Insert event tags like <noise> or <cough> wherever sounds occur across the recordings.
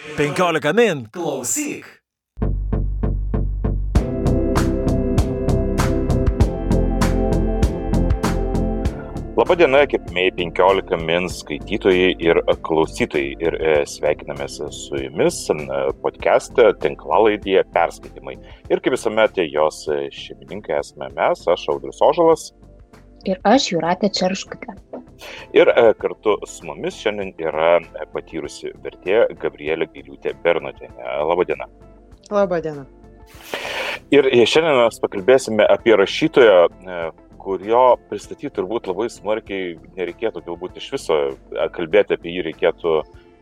15 min klausyk. Labadiena, gerbėjai 15 min skaitytojai ir klausytojai. Ir e, sveikinamės su jumis podcast'e, tinklalaidėje perskaitimai. Ir kaip visuomet jos šeimininkai esame mes, aš Audrius Ožalas. Ir aš Juratė Čerškutė. Ir e, kartu su mumis šiandien yra patyrusi vertėja Gabrielė Gailiūtė Bernotinė. Labadiena. Labadiena. Ir e, šiandien mes pakalbėsime apie rašytoją, kurio pristatyti turbūt labai smarkiai nereikėtų, galbūt iš viso kalbėti apie jį reikėtų,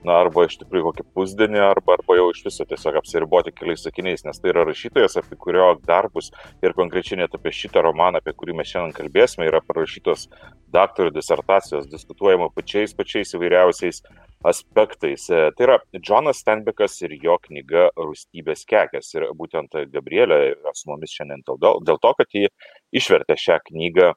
na, arba iš tikrųjų kokį pusdienį, arba, arba jau iš viso tiesiog apsiriboti keliais sakiniais, nes tai yra rašytojas, apie kurio darbus ir konkrečiai net apie šitą romaną, apie kurį mes šiandien kalbėsime, yra parašytos daktarų disertacijos, diskutuojama pačiais pačiais įvairiausiais aspektais. Tai yra Džonas Stenbekas ir jo knyga Rūstybės kekės. Ir būtent Gabrielė su mumis šiandien dėl, dėl to, kad ji išvertė šią knygą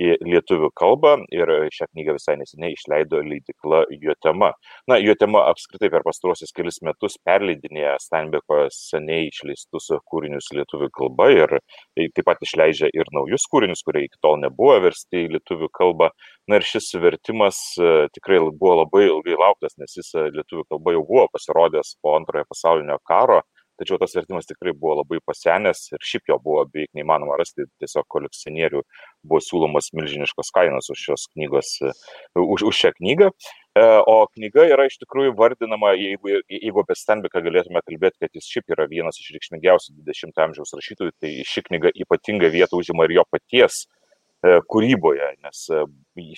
į lietuvių kalbą ir šią knygą visai neseniai išleido leidikla Juotema. Na, Juotema apskritai per pastaruosius kelis metus perleidinėja Steinbeko seniai išleistus kūrinius lietuvių kalba ir taip pat išleidžia ir naujus kūrinius, kurie iki tol nebuvo versti į lietuvių kalbą. Na ir šis vertimas tikrai buvo labai ilgai lauktas, nes jis lietuvių kalba jau buvo pasirodęs po antrojo pasaulinio karo tačiau tas vertimas tikrai buvo labai pasenęs ir šiaip jo buvo beveik neįmanoma rasti, tiesiog kolekcionierių buvo siūlomas milžiniškos kainos už šios knygos, už, už šią knygą. E, o knyga yra iš tikrųjų vardinama, jeigu, jeigu apie Stenbeką galėtume kalbėti, kad jis šiaip yra vienas iš reikšmingiausių 20-ojo amžiaus rašytojų, tai ši knyga ypatingą vietą užima ir jo paties e, kūryboje, nes e,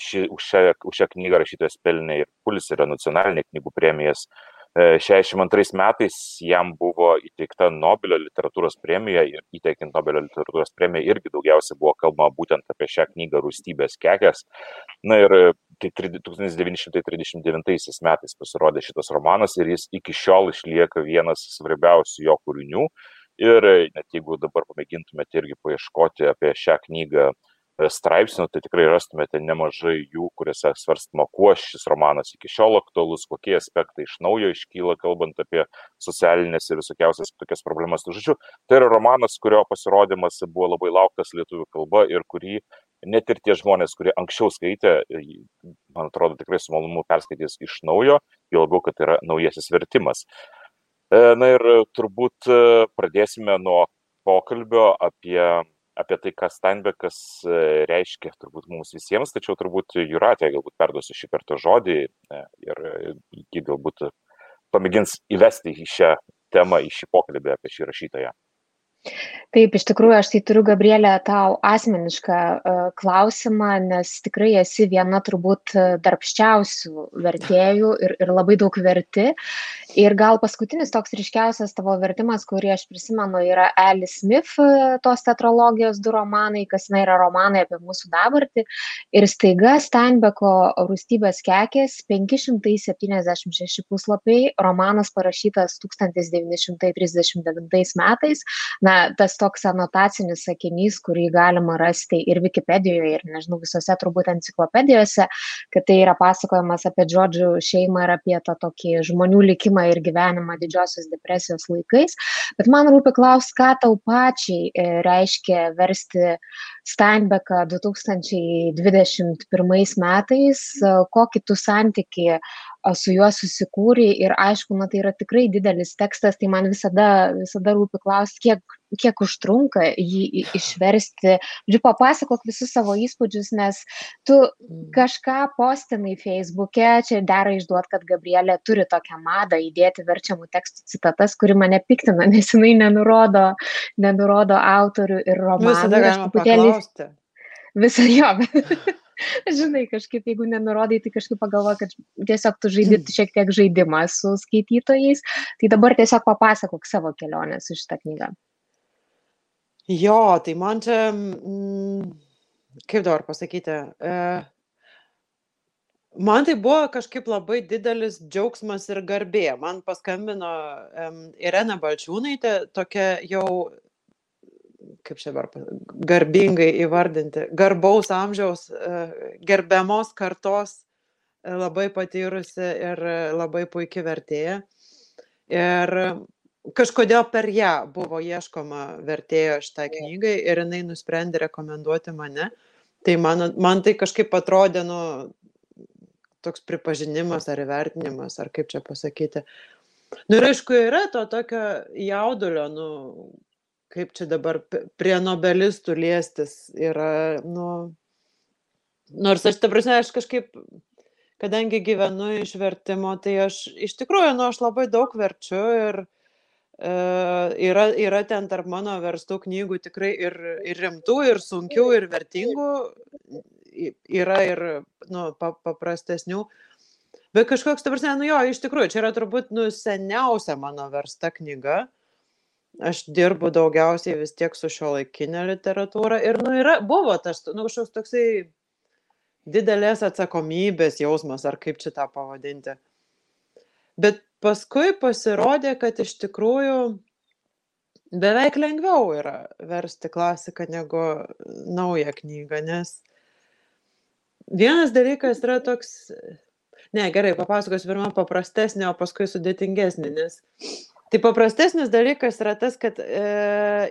ši, už, šią, už šią knygą rašytojas pelnė ir Pulserio nacionalinė knygų premijas 62 metais jam buvo įteikta Nobelio literatūros premija ir įteikiant Nobelio literatūros premiją irgi daugiausiai buvo kalbama būtent apie šią knygą Rūstybės kekės. Na ir tai 1939 metais pasirodė šitas romanas ir jis iki šiol išlieka vienas svarbiausių jo kūrinių. Ir net jeigu dabar pamėgintumėte irgi paieškoti apie šią knygą straipsnių, tai tikrai rastumėte nemažai jų, kuriuose svarstama, kuo šis romanas iki šiol aktualus, kokie aspektai iš naujo iškyla, kalbant apie socialinės ir visokiausias tokias problemas. Tai žodžiu, tai yra romanas, kurio pasirodymas buvo labai lauktas lietuvių kalba ir kurį net ir tie žmonės, kurie anksčiau skaitė, man atrodo, tikrai su malonumu perskaitys iš naujo, jo labiau, kad tai yra naujasis vertimas. Na ir turbūt pradėsime nuo pokalbio apie apie tai, ką Steinbekas e, reiškia turbūt mums visiems, tačiau turbūt Juratė galbūt perduosiu šį kartą žodį e, ir ji galbūt pamėgins įvesti į šią temą, į šį pokalbį apie šį rašytoją. Taip, iš tikrųjų, aš tai turiu, Gabrielė, tau asmenišką uh, klausimą, nes tikrai esi viena turbūt darbščiausių vertėjų ir, ir labai daug verti. Ir gal paskutinis toks ryškiausias tavo vertimas, kurį aš prisimenu, yra Alice Smith, tos tetralogijos du romanai, kas na, yra romanai apie mūsų dabartį. Ir staiga Steinbeko rūstybės kekės 576 puslapiai, romanas parašytas 1939 metais. Na, tas toks anotacinis sakinys, kurį galima rasti ir Wikipedijoje, ir nežinau, visose turbūt enciklopedijose, kad tai yra pasakojimas apie Džodžių šeimą ir apie tą tokį žmonių likimą ir gyvenimą didžiosios depresijos laikais. Bet man rūpi klausti, ką tau pačiai e, reiškia versti Steinbecką 2021 metais, kokį tu santyki su juo susikūrė ir aišku, na tai yra tikrai didelis tekstas, tai man visada, visada rūpi klausti, kiek, kiek užtrunka jį išversti. Žiūrėk, papasakok visus savo įspūdžius, nes tu mm. kažką postinai Facebook'e, čia dera išduot, kad Gabrielė turi tokią madą įdėti verčiamų tekstų citatas, kuri mane piktina, <laughs> nes jinai nenurodo, nenurodo autorių ir romanų. Visada galima paklausti. Visą jo, <laughs> žinai, kažkaip, jeigu nenurodai, tai kažkaip pagalvoju, kad tiesiog tu žaidži mm. šiek tiek žaidimą su skaitytojais. Tai dabar tiesiog papasakok savo kelionę su šitą knygą. Jo, tai man čia, mm, kaip dabar pasakyti, e, man tai buvo kažkaip labai didelis džiaugsmas ir garbė. Man paskambino um, Irena Balčiūnaitė, tokia jau kaip čia dabar garbingai įvardinti, garbaus amžiaus, e, gerbiamos kartos, e, labai patyrusi ir labai puikia vertėja. Ir kažkodėl per ją buvo ieškoma vertėjo šitai knygai ir jinai nusprendė rekomenduoti mane. Tai man, man tai kažkaip atrodė, nu, toks pripažinimas ar įvertinimas, ar kaip čia pasakyti. Nu ir aišku, yra to tokio jaudulio, nu, kaip čia dabar prie nobelistų liestis yra, nu, nors aš, ta prasme, aš kažkaip, kadangi gyvenu iš vertimo, tai aš iš tikrųjų, nu, aš labai daug verčiu ir yra, yra ten tarp mano verstų knygų tikrai ir, ir rimtų, ir sunkių, ir vertingų, yra ir, nu, paprastesnių. Bet kažkoks, ta prasme, nu jo, iš tikrųjų, čia yra turbūt, nu, seniausia mano versta knyga aš dirbu daugiausiai vis tiek su šiuolaikine literatūra ir, nu, yra, buvo tas, nu, kažkoks toksai didelės atsakomybės jausmas, ar kaip čia tą pavadinti. Bet paskui pasirodė, kad iš tikrųjų beveik lengviau yra versti klasiką negu naują knygą, nes vienas dalykas yra toks, ne, gerai, papasakosiu pirmą paprastesnį, o paskui sudėtingesnį, nes Tai paprastesnis dalykas yra tas, kad e,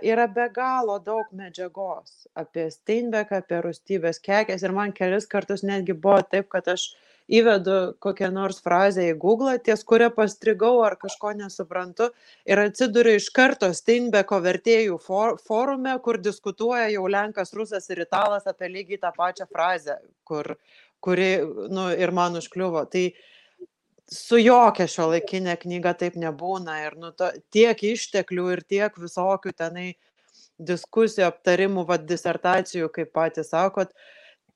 yra be galo daug medžiagos apie Steinbeką, apie rūstybės kekės ir man kelis kartus netgi buvo taip, kad aš įvedu kokią nors frazę į Google, ties kurią pastrigau ar kažko nesuprantu ir atsiduriu iš karto Steinbeko vertėjų for, forume, kur diskutuoja jau Lenkas, Rusas ir Italas apie lygiai tą pačią frazę, kur, kuri nu, ir man užkliuvo. Tai, su jokia šiuolaikinė knyga taip nebūna ir nu, to, tiek išteklių ir tiek visokių tenai diskusijų, aptarimų, vad disertacijų, kaip patys sakot,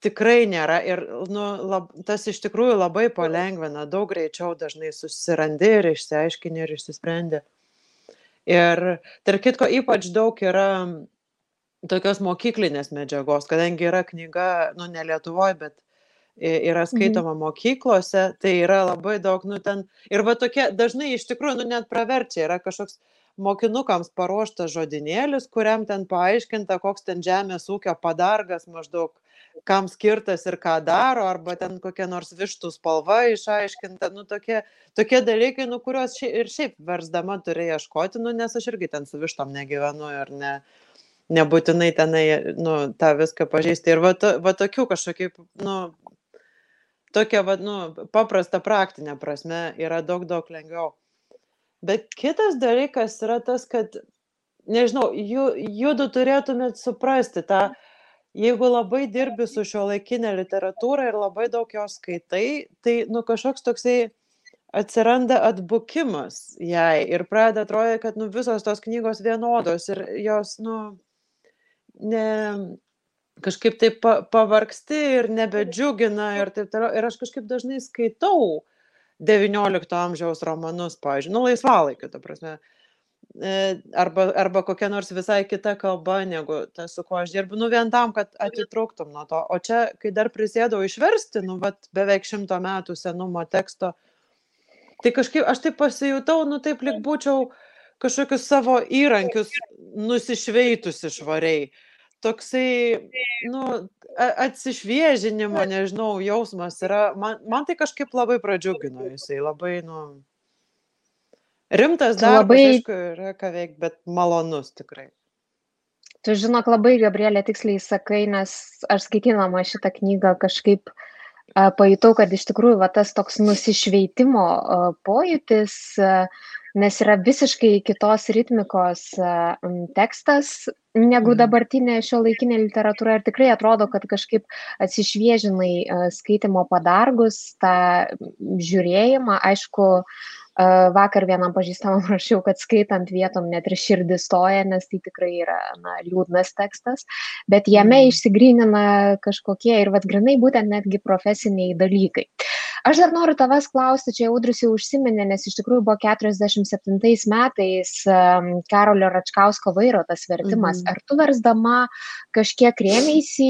tikrai nėra ir nu, lab, tas iš tikrųjų labai palengvina, daug greičiau dažnai susirandi ir išsiaiškini ir išsisprendi. Ir tarp kitko, ypač daug yra tokios mokyklinės medžiagos, kadangi yra knyga, nu ne Lietuvoje, bet yra Mhm. skaitoma mokyklose, tai yra labai daug, nu ten, ir va tokie dažnai iš tikrųjų, nu net praverčia, yra kažkoks mokinukams paruoštas žodinėlis, kuriam ten paaiškinta, koks ten žemės ūkio padargas maždaug, kam skirtas ir ką daro, arba ten kokia nors vištų spalva išaiškinta, nu tokie, tokie dalykai, nu kuriuos ši, ir šiaip versdama turi ieškoti, nu nes aš irgi ten su vištom negyvenu ir ne, nebūtinai tenai, nu, tą viską pažįsti. Ir va, to, va tokių kažkokių, nu, tokia, va, nu, paprasta praktinė prasme yra daug, daug lengviau. Bet kitas dalykas yra tas, kad, nežinau, judu turėtumėt suprasti tą, jeigu labai dirbi su šio laikinė literatūra ir labai daug jos skaitai, tai, nu, kažkoks toksai atsiranda atbukimas jai ir pradeda atrodyti, kad, nu, visos tos knygos vienodos ir jos, nu, ne, kažkaip taip pa, pavargsti ir nebedžiugina ir taip toliau. Ir aš kažkaip dažnai skaitau XIX amžiaus romanus, pavyzdžiui, nu laisvalaikiu, ta prasme. E, arba, arba kokia nors visai kita kalba negu tas, su kuo aš dirbu, nu vien tam, kad atitrūktum nuo to. O čia, kai dar prisėdau išversti, nu, vat, beveik šimto metų senumo teksto, tai kažkaip aš taip pasijutau, nu, taip lik būčiau kažkokius savo įrankius nusišveitus išvariai. Toksai, nu, atsišviežinimo, nežinau, jausmas yra, man, man tai kažkaip labai pradžiugino jisai, labai, nu, rimtas darbas, labai... aišku, yra ką veikti, bet malonus tikrai. Tu žinok, labai, Gabrielė, tiksliai sakai, nes aš skaitydama šitą knygą kažkaip a, pajutau, kad iš tikrųjų va, tas toks nusišveitimo a, pojūtis a, nes yra visiškai kitos ritmikos tekstas negu mhm. dabartinė šiuolaikinė literatūra ir tikrai atrodo, kad kažkaip atsišviežinai skaitimo padargus, tą žiūrėjimą, aišku, Vakar vienam pažįstamam <laughs> rašiau, kad skaitant vietom net ir širdis stoja, nes tai tikrai yra na, liūdnas tekstas, bet jame mm. išsigrynina kažkokie ir vad grinai būtent netgi profesiniai dalykai. Aš dar noriu tavęs klausti, čia Audrius jau užsiminė, nes iš tikrųjų buvo 47 metais Karolio Račkausko vairo tas vertimas. Mhm. Ar tu versdama kažkiek rėmėsi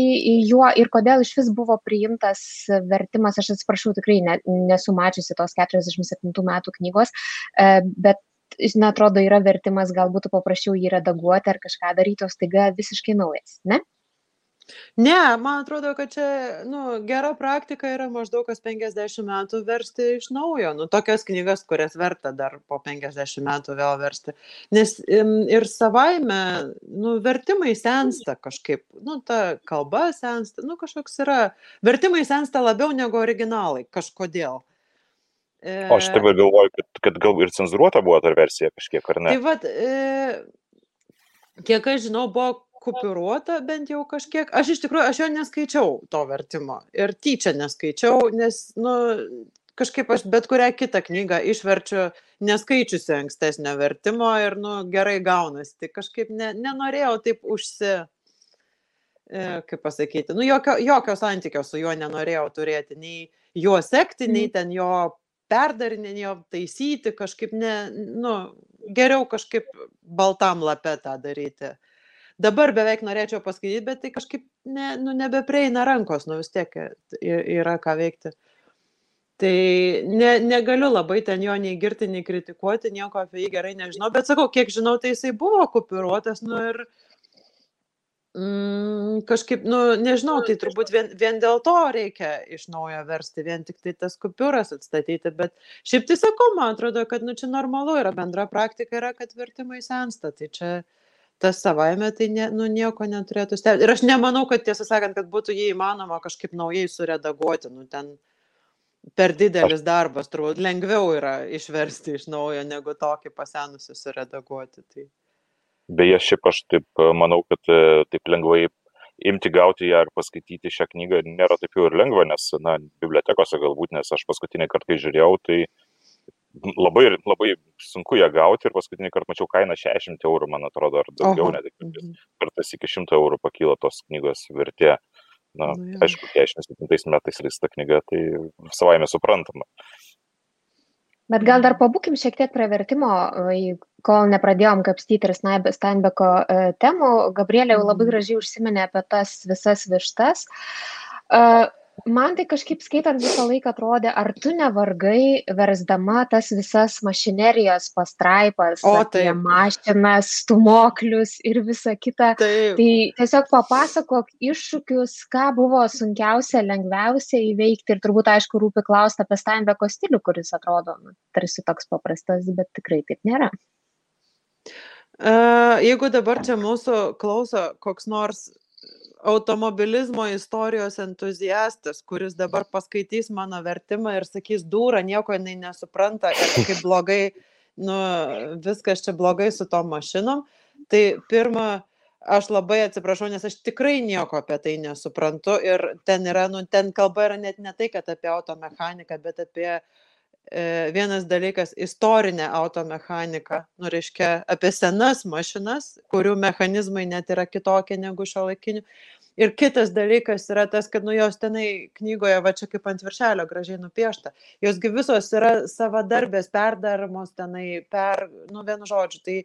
juo ir kodėl iš vis buvo priimtas vertimas, aš atsiprašau, tikrai ne, nesu mačiusi tos 47 metų knygos, e, bet na, atrodo, yra vertimas, gal būtų paprasčiau jį redaguoti ar kažką daryti, o staiga visiškai naujas, ne? Ne, man atrodo, kad čia nu, gera praktika yra maždaug kas 50 metų versti iš naujo. Nu, tokias knygas, kurias verta dar po 50 metų vėl versti. Nes ir savaime nu, vertimai sensta kažkaip, nu, ta kalba sensta, nu, kažkoks yra. Vertimai sensta labiau negu originalai, kažkodėl. E... O aš taip galvoju, kad, kad gal ir cenzuruota buvo ta versija kažkiek, ar ne? Tai vad, e... kiek aš žinau, buvo kupiūruota bent jau kažkiek. Aš iš tikrųjų, aš jo neskaičiau to vertimo ir tyčia neskaičiau, nes, nu, kažkaip aš bet kurią kitą knygą išverčiu neskaičiusi ankstesnio vertimo ir, nu, gerai gaunasi. Tai kažkaip ne, nenorėjau taip užsi, e, kaip pasakyti, nu, jokio, jokio santykio su juo nenorėjau turėti, nei juo sekti, nei mhm. ten jo perdarinį, jo taisyti, kažkaip ne, nu, geriau kažkaip baltam lapę tą daryti dabar beveik norėčiau paskaityti, bet tai kažkaip ne, nu, nebeprieina rankos, nu vis tiek yra ką veikti. Tai ne, negaliu labai ten jo nei girti, nei kritikuoti, nieko apie jį gerai nežinau, bet sakau, kiek žinau, tai jisai buvo kupiruotas, nu ir mm, kažkaip, nu nežinau, tai turbūt vien, vien dėl to reikia iš naujo versti, vien tik tai tas kupiūras atstatyti, bet šiaip tai sakau, man atrodo, kad nu čia normalu yra, bendra praktika yra, kad vertimai sensta, tai čia tas savaime tai ne, nu, nieko neturėtų stebėti. Ir aš nemanau, kad tiesą sakant, kad būtų jį įmanoma kažkaip naujai suredaguoti. Nu, ten per didelis darbas, turbūt lengviau yra išversti iš naujo, negu tokį pasenusi suredaguoti. Tai... Beje, šiaip aš taip e, manau, kad e, taip lengvai imti gauti ją ir paskaityti šią knygą nėra taip jau ir lengva, nes, na, bibliotekose galbūt, nes aš paskutinį kartą, kai žiūrėjau, tai uh, labai, labai sunku ją gauti ir paskutinį kartą mačiau kainą 60 eurų, man atrodo, ar daugiau, net mhm. kartais iki 100 eurų pakyla tos knygos vertė. Na, nu, aišku, 67 metais leista knyga, tai savaime suprantama. Bet gal dar pabūkim šiek tiek prie vertimo, kol nepradėjom kapstyti ir Steinbeko e, temų. Gabrielė jau labai mhm. gražiai užsiminė apie tas visas vištas. Uh, man tai kažkaip skaitant visą laiką atrodė, ar tu nevargai versdama tas visas mašinerijos pastraipas, o tai mašinas, stumoklius ir visa kita. Taip. Tai tiesiog papasakok iššūkius, ką buvo sunkiausia, lengviausia įveikti ir turbūt aišku rūpi klausti apie Steinbeko stilių, kuris atrodo nu, tarsi toks paprastas, bet tikrai taip nėra. Jeigu dabar čia mūsų klauso koks nors automobilizmo istorijos entuziastas, kuris dabar paskaitys mano vertimą ir sakys, dūra, nieko jinai nesupranta, kaip blogai, nu, viskas čia blogai su tom mašinom. Tai pirmą, aš labai atsiprašau, nes aš tikrai nieko apie tai nesuprantu ir ten yra, nu, ten kalba yra net ne tai, kad apie automechaniką, bet apie e, vienas dalykas - istorinę automechaniką, nu, reiškia apie senas mašinas, kurių mechanizmai net yra kitokie negu šio laikinių. Ir kitas dalykas yra tas, kad nu jos tenai knygoje, va čia kaip ant viršelio gražiai nupiešta, josgi visos yra savadarbės, perdaromos tenai, per, nu vienu žodžiu, tai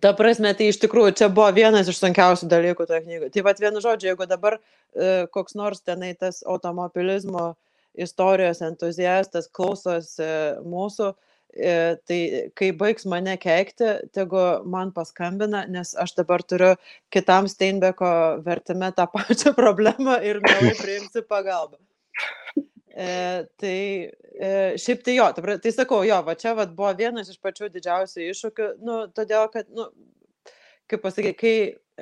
Ta prasme, tai iš tikrųjų čia buvo vienas iš sunkiausių dalykų toje knygoje. Tai vad vienu žodžiu, jeigu dabar e, koks nors tenai tas automobilizmo istorijos entuziastas klausosi mūsų, e, tai kai baigs mane keikti, tegu man paskambina, nes aš dabar turiu kitam Steinbeko vertime tą pačią <laughs> problemą ir mielai priimsiu pagalbą. E, tai e, šiaip tai jo, tai, tai sakau, jo, va čia va, buvo vienas iš pačių didžiausių iššūkių, nu, todėl, kad, nu, kaip pasakyti, kai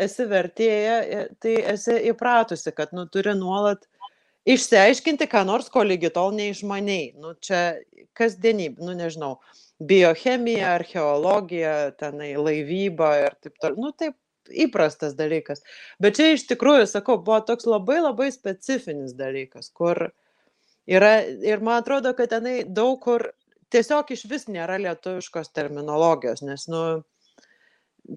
esi vertėja, e, tai esi įpratusi, kad, nu, turi nuolat išsiaiškinti, ką nors, ko lygi tol neišmaniai. Nu, čia kasdienybė, nu, nežinau, biochemija, archeologija, tenai laivyba ir taip toliau. Nu, taip įprastas dalykas. Bet čia iš tikrųjų, sakau, buvo toks labai labai specifinis dalykas, kur yra ir man atrodo kad tenai daug kur tiesiog išvis nėra lietuviškos terminologijos nes nu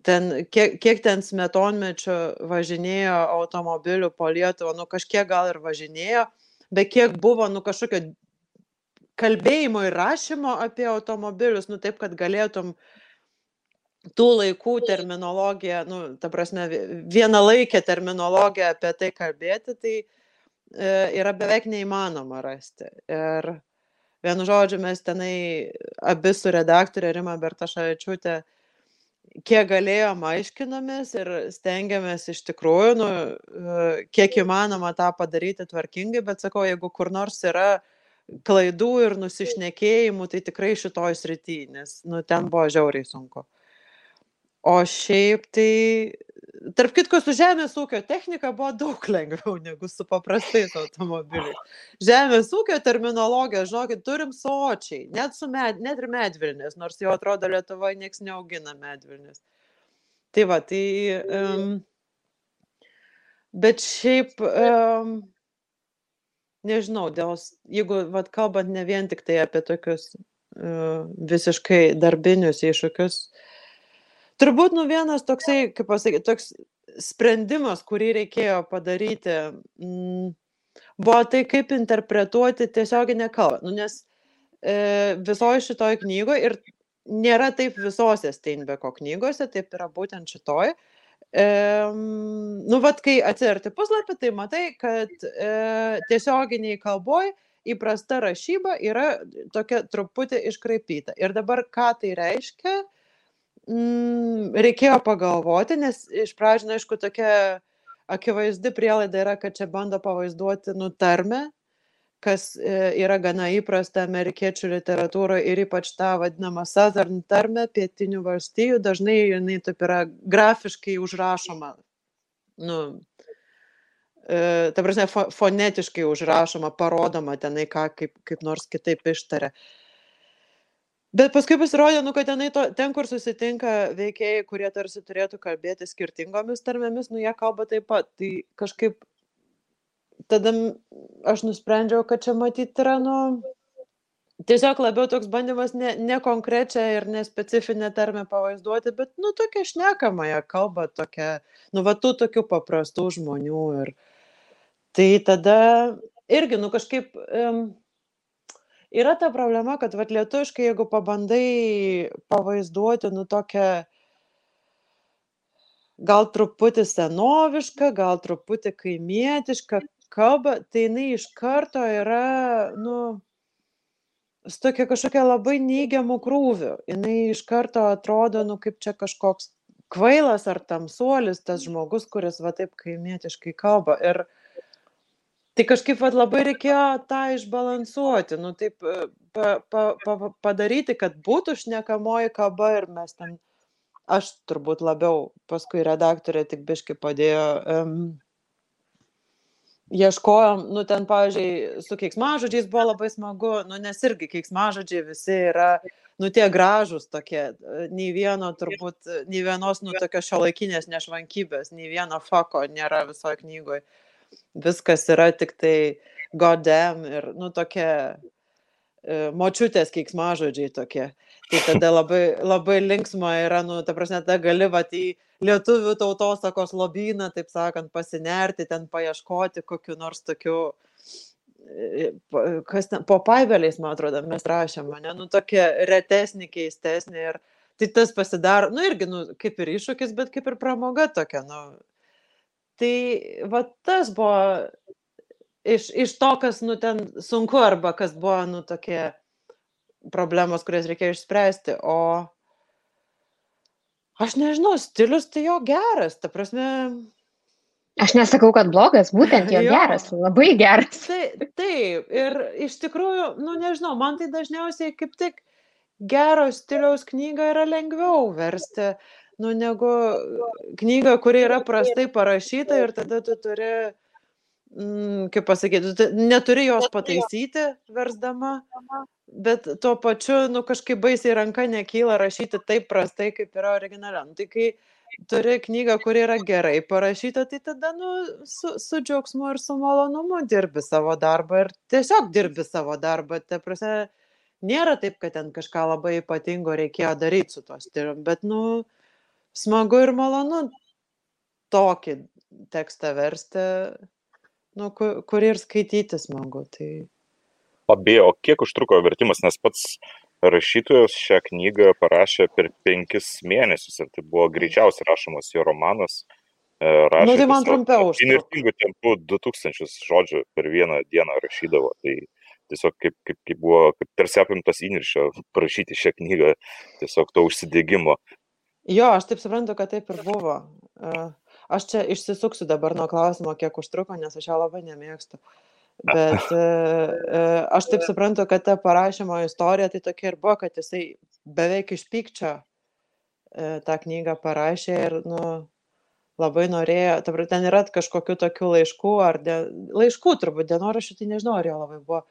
ten kiek kiek ten smetonmečio važinėjo automobilių po lietuvą nu kažkiek gal ir važinėjo bet kiek buvo nu kažkokio kalbėjimo ir rašymo apie automobilius nu taip kad galėtum tų laikų terminologiją nu ta prasme vienalaikę terminologiją apie tai kalbėti tai E, yra beveik neįmanoma rasti. Ir vienu žodžiu, mes tenai abi su redaktorė Rima Bertašavičiūtė kiek galėjom aiškinomės ir stengiamės iš tikrųjų, nu, e, kiek įmanoma tą padaryti tvarkingai, bet sakau, jeigu kur nors yra klaidų ir nusišnekėjimų, tai tikrai šitoj srity, nes nu, ten buvo žiauriai sunku. O šiaip tai, tarp kitko, su žemės ūkio technika buvo daug lengviau negu su paprastais automobiliais. Žemės ūkio terminologija, žinokit, turim sočiai, net, med, net ir medvilnės, nors jau atrodo Lietuvoje nieks neaugina medvilnės. Tai va, tai... Um, bet šiaip... Um, nežinau, dėl, jeigu vat, kalbant ne vien tik tai apie tokius uh, visiškai darbinius iššūkius, turbūt nu vienas toksai, kaip pasakyti, toks sprendimas, kurį reikėjo padaryti, mm, buvo tai, kaip interpretuoti tiesioginę kalbą. Nu, nes e, visoje šitoje knygoje ir nėra taip visose Steinbeko knygose, taip yra būtent šitoje. E, nu, vad, kai atsiverti puslapį, tai matai, kad e, tiesioginiai kalboj įprasta rašyba yra tokia truputį iškraipyta. Ir dabar ką tai reiškia, mm, reikėjo pagalvoti, nes iš pradžių, aišku, tokia akivaizdi prielaida yra, kad čia bando pavaizduoti nutarmę, kas e, yra gana įprasta amerikiečių literatūroje ir ypač tą vadinamą Southern tarmę pietinių valstijų, dažnai jinai taip yra grafiškai užrašoma, nu, e, ta prasme, fonetiškai užrašoma, parodoma tenai, ką kaip, kaip nors kitaip ištaria. Bet paskui pasirodė, nu, kad tenai to, ten, kur susitinka veikėjai, kurie tarsi turėtų kalbėti skirtingomis tarmėmis, nu, jie kalba taip pat. Tai kažkaip tada aš nusprendžiau, kad čia matyti yra, nu, tiesiog labiau toks bandymas ne, ne konkrečią ir nespecifinę tarmę pavaizduoti, bet, nu, tokia šnekamąją kalbą, tokia, nu, va, tų tokių paprastų žmonių. Ir tai tada irgi, nu, kažkaip um, yra ta problema, kad, va, lietuškai, jeigu pabandai pavaizduoti, nu, tokią gal truputį senovišką, gal truputį kaimietišką, kalbą, tai jinai iš karto yra, nu, su tokia kažkokia labai neigiamų krūvių. Jinai iš karto atrodo, nu, kaip čia kažkoks kvailas ar tamsuolis tas žmogus, kuris va taip kaimietiškai kalba. Ir tai kažkaip va labai reikėjo tą išbalansuoti, nu, taip pa, pa, pa, padaryti, kad būtų šnekamoji kalba ir mes ten, aš turbūt labiau, paskui redaktorė tik biški padėjo um, ieškojom, nu ten, pavyzdžiui, su keiksmažodžiais buvo labai smagu, nu nes irgi keiksmažodžiai visi yra, nu tie gražus tokie, nei vieno turbūt, nei vienos, nu tokios šio laikinės nešvankybės, nei vieno fako nėra visoje knygoje. Viskas yra tik tai godem ir, nu tokie e, močiutės keiksmažodžiai tokie. Tai tada <laughs> labai, labai linksma yra, nu, ta prasme, tada gali va į lietuvių tautosakos lobyną, taip sakant, pasinerti, ten paieškoti kokiu nors tokiu, e, kas ten, po paiveliais, man atrodo, mes rašėme, ne, nu tokie retesni, keistesni ir tai tas pasidaro, nu irgi, nu, kaip ir iššūkis, bet kaip ir pramoga tokia, nu. Tai va tas buvo iš, iš to, kas, nu, ten sunku arba kas buvo, nu, tokie problemos, kurias reikėjo išspręsti, o Aš nežinau, stilius tai jo geras, ta prasme. Aš nesakau, kad blogas, būtent jo, <laughs> jo. geras, labai geras. Tai, taip, ir iš tikrųjų, nu nežinau, man tai dažniausiai kaip tik gero stiliaus knygą yra lengviau versti, nu negu knyga, kuri yra prastai parašyta ir tada tu turi, mm, kaip pasakyti, tu neturi jos pataisyti versdama, bet tuo pačiu, nu, kažkaip baisiai ranka nekyla rašyti taip prastai, kaip yra originaliam. Nu, tai kai turi knygą, kuri yra gerai parašyta, tai tada, nu, su, su džiaugsmu ir su malonumu dirbi savo darbą ir tiesiog dirbi savo darbą. Tai prasme, nėra taip, kad ten kažką labai ypatingo reikėjo daryti su to stiliumi, bet, nu, smagu ir malonu tokį tekstą versti, nu, kurį ir skaityti smagu. Tai abėjo, kiek užtruko vertimas, nes pats rašytojas šią knygą parašė per penkis mėnesius ir tai buvo greičiausiai rašomas jo romanas. Rašė, nu, tai man trumpiau. Inertingų tempų 2000 žodžių per vieną dieną rašydavo. Tai tiesiog kaip, kaip, kaip buvo, kaip tarsi apimtas įniršio parašyti šią knygą, tiesiog to užsidėgymo. Jo, aš taip suprantu, kad taip ir buvo. E, aš čia išsisuksiu dabar nuo klausimo, kiek užtruko, nes aš jo labai nemėgstu. Bet <laughs> e, e, aš taip suprantu, kad ta parašymo istorija tai tokia ir buvo, kad jisai beveik iš pykčio tą knygą parašė ir, nu, labai norėjo, ten yra kažkokių tokių laiškų, ar de, laiškų turbūt dienoraščių, tai nežinau, ar jo labai buvo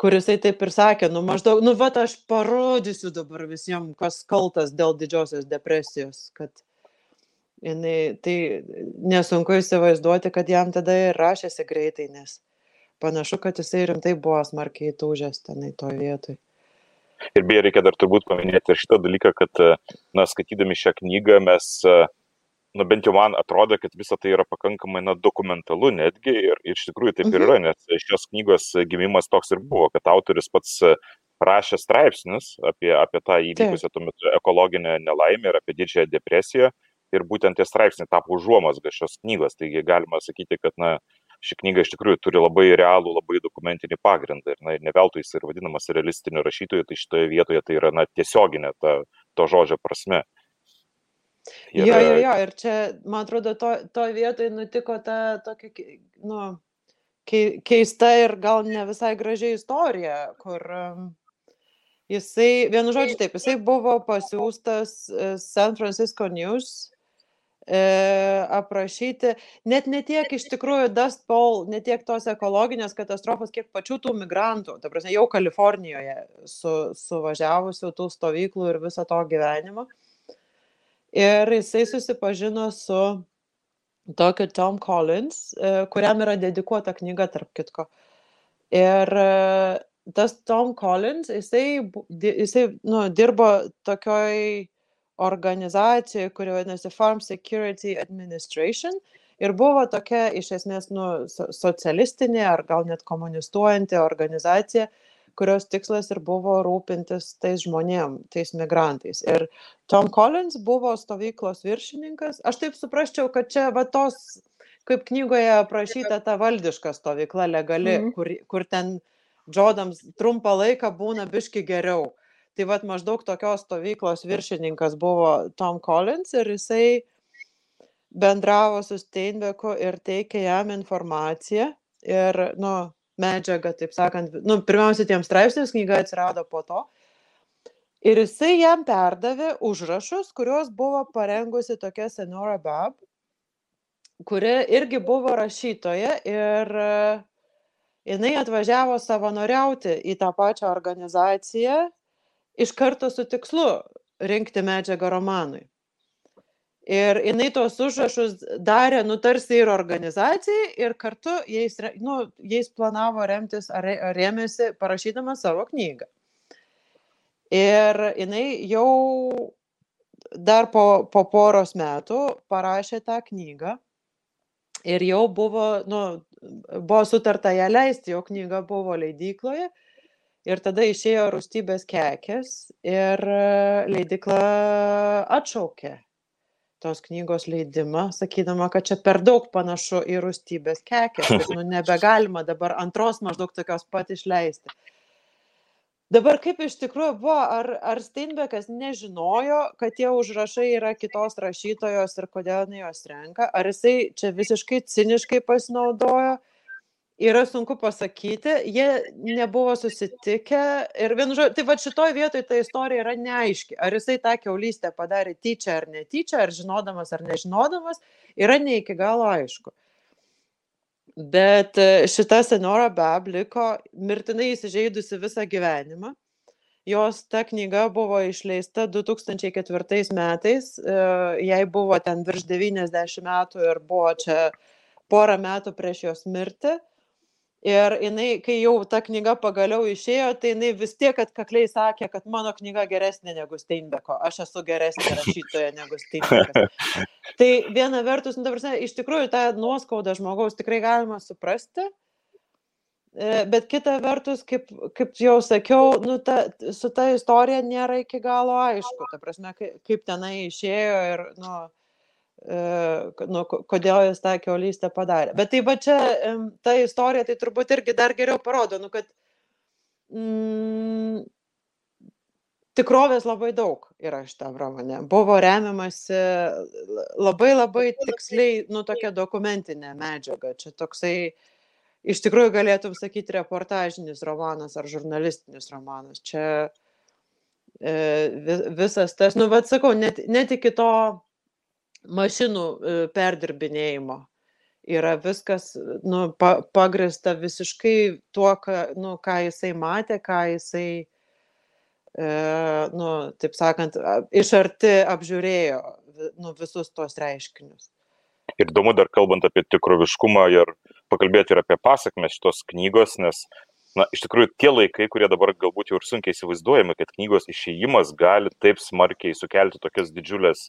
kurisai taip ir sakė, nu maždaug, nu va, aš parodysiu dabar visiems, kas kaltas dėl didžiosios depresijos, kad jinai, tai nesunku įsivaizduoti, kad jam tada ir rašėsi greitai, nes panašu, kad jisai rimtai buvo smarkiai tūžęs tenai toje vietoje. Ir beje, reikia dar turbūt paminėti ir šitą dalyką, kad, na, skaitydami šią knygą mes uh, nu bent jau man atrodo, kad visa tai yra pakankamai na, dokumentalu netgi ir, ir iš tikrųjų taip ir mhm. yra, nes šios knygos gimimas toks ir buvo, kad autoris pats rašė straipsnius apie, apie tą įvykusią tuo metu ekologinę nelaimę ir apie didžiąją depresiją ir būtent tie straipsniai tapo užuomasga šios knygos, taigi galima sakyti, kad na, ši knyga iš tikrųjų turi labai realų, labai dokumentinį pagrindą ir, na, ir ne veltui jis ir vadinamas realistiniu rašytoju, tai šitoje vietoje tai yra na, tiesioginė ta, to žodžio prasme. Ir... Jo, jo, jo, ir čia, man atrodo, to, to vietoj nutiko ta tokia, nu, keista ir gal ne visai gražiai istorija, kur um, jisai, vienu žodžiu taip, jisai buvo pasiūstas e, San Francisco News e, aprašyti, net ne tiek iš tikrųjų Dust Bowl, ne tiek tos ekologinės katastrofos, kiek pačių tų migrantų, ta prasme, jau Kalifornijoje su, suvažiavusių tų stovyklų ir viso to gyvenimo. Ir jisai susipažino su tokiu Tom Collins, e, kuriam yra dedikuota knyga, tarp kitko. Ir e, tas Tom Collins, jisai, jisai nu, dirbo tokioj organizacijoje, kuri vadinasi Farm Security Administration. Ir buvo tokia iš esmės nu, socialistinė ar gal net komunistuojanti organizacija, kurios tikslas ir buvo rūpintis tais žmonėm, tais migrantais. Ir Tom Collins buvo stovyklos viršininkas. Aš taip suprasčiau, kad čia va tos, kaip knygoje aprašyta ta valdiška stovykla legali, -hmm. kur, kur ten džodams trumpą laiką būna biški geriau. Tai vad maždaug tokios stovyklos viršininkas buvo Tom Collins ir jisai bendravo su Steinbeku ir teikė jam informaciją. Ir, nu, medžiagą, taip sakant, nu, pirmiausia, tiems straipsniams knyga atsirado po to. Ir jisai jam perdavė užrašus, kuriuos buvo parengusi tokia senora Bab, kuri irgi buvo rašytoja ir e, jinai atvažiavo savanoriauti į tą pačią organizaciją iš karto su tikslu rinkti medžiagą romanui. Ir jinai tos užrašus darė, nu, tarsi ir organizacijai, ir kartu jais, nu, jais planavo remtis ar rėmėsi parašydama savo knygą. Ir jinai jau dar po, po poros metų parašė tą knygą ir jau buvo, nu, buvo sutarta ją leisti, jo knyga buvo leidykloje. Ir tada išėjo rūstybės kekės ir leidikla atšaukė tos knygos leidimą, sakydama, kad čia per daug panašu į rūstybės kekės, kad nu, <laughs> nebegalima dabar antros maždaug tokios pat išleisti. Dabar kaip iš tikrųjų buvo, ar, ar Steinbekas nežinojo, kad tie užrašai yra kitos rašytojos ir kodėl ne jos renka, ar jisai čia visiškai ciniškai pasinaudojo, yra sunku pasakyti, jie nebuvo susitikę ir vienu žodžiu, tai va šitoj vietoj ta istorija yra neaiški. Ar jisai tą keulystę padarė tyčia ar netyčia, ar žinodamas ar nežinodamas, yra ne iki galo aišku. Bet e, šita senora Bab liko mirtinai įsižeidusi visą gyvenimą. Jos ta knyga buvo išleista 2004 metais, e, jai buvo ten virš 90 metų ir buvo čia porą metų prieš jos mirtį. Ir jinai, kai jau ta knyga pagaliau išėjo, tai jinai vis tiek atkakliai sakė, kad mano knyga geresnė negu Steinbeko, aš esu geresnė rašytoja negu Steinbekas. tai viena vertus, nu, prasme, iš tikrųjų tą nuoskaudą žmogaus tikrai galima suprasti, e, bet kita vertus, kaip, kaip jau sakiau, nu, ta, su ta istorija nėra iki galo aišku, ta prasme, kaip, tenai išėjo ir, nu, nu, kodėl jis tą keulystę padarė. Bet tai va čia ta istorija tai turbūt irgi dar geriau parodo, nu, kad mm, tikrovės labai daug yra šitam romane. Buvo remiamasi labai labai tiksliai, nu, tokia dokumentinė medžiaga. Čia toksai, iš tikrųjų galėtum sakyti, reportažinis romanas ar žurnalistinis romanas. Čia e, visas tas, nu, vad sakau, net, net iki to mašinų e, perdirbinėjimo yra viskas nu, pa, pagrista visiškai tuo, ką, nu, ką jisai matė, ką jisai e, nu, taip sakant, iš arti apžiūrėjo nu, visus tos reiškinius. Ir įdomu dar kalbant apie tikroviškumą ir pakalbėti ir apie pasakmes šitos knygos, nes, na, iš tikrųjų, tie laikai, kurie dabar galbūt jau ir sunkiai įsivaizduojami, kad knygos išėjimas gali taip smarkiai sukelti tokias didžiulės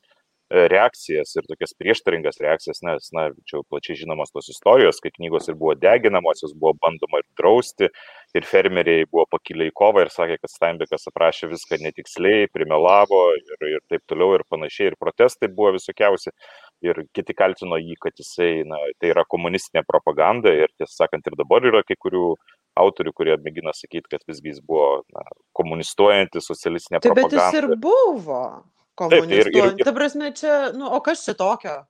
reakcijas ir tokias prieštaringas reakcijas, nes, na, čia plačiai žinomos tos istorijos, kai knygos ir buvo deginamos, jos buvo bandoma ir drausti, ir fermeriai buvo pakilę į kovą ir sakė, kad Steinbekas aprašė viską netiksliai, primelavo ir, ir taip toliau ir panašiai, ir protestai buvo visokiausi, ir kiti kaltino jį, kad jisai, na, tai yra komunistinė propaganda, ir tiesą sakant, ir dabar yra kai kurių autorių, kurie mėgina sakyti, kad visgi jis buvo na, komunistuojanti socialistinė tai, propaganda. Bet jis ir buvo komunistuojant. Tai, ir, ir, ir... Ta prasme, čia, nu, o kas čia tokio?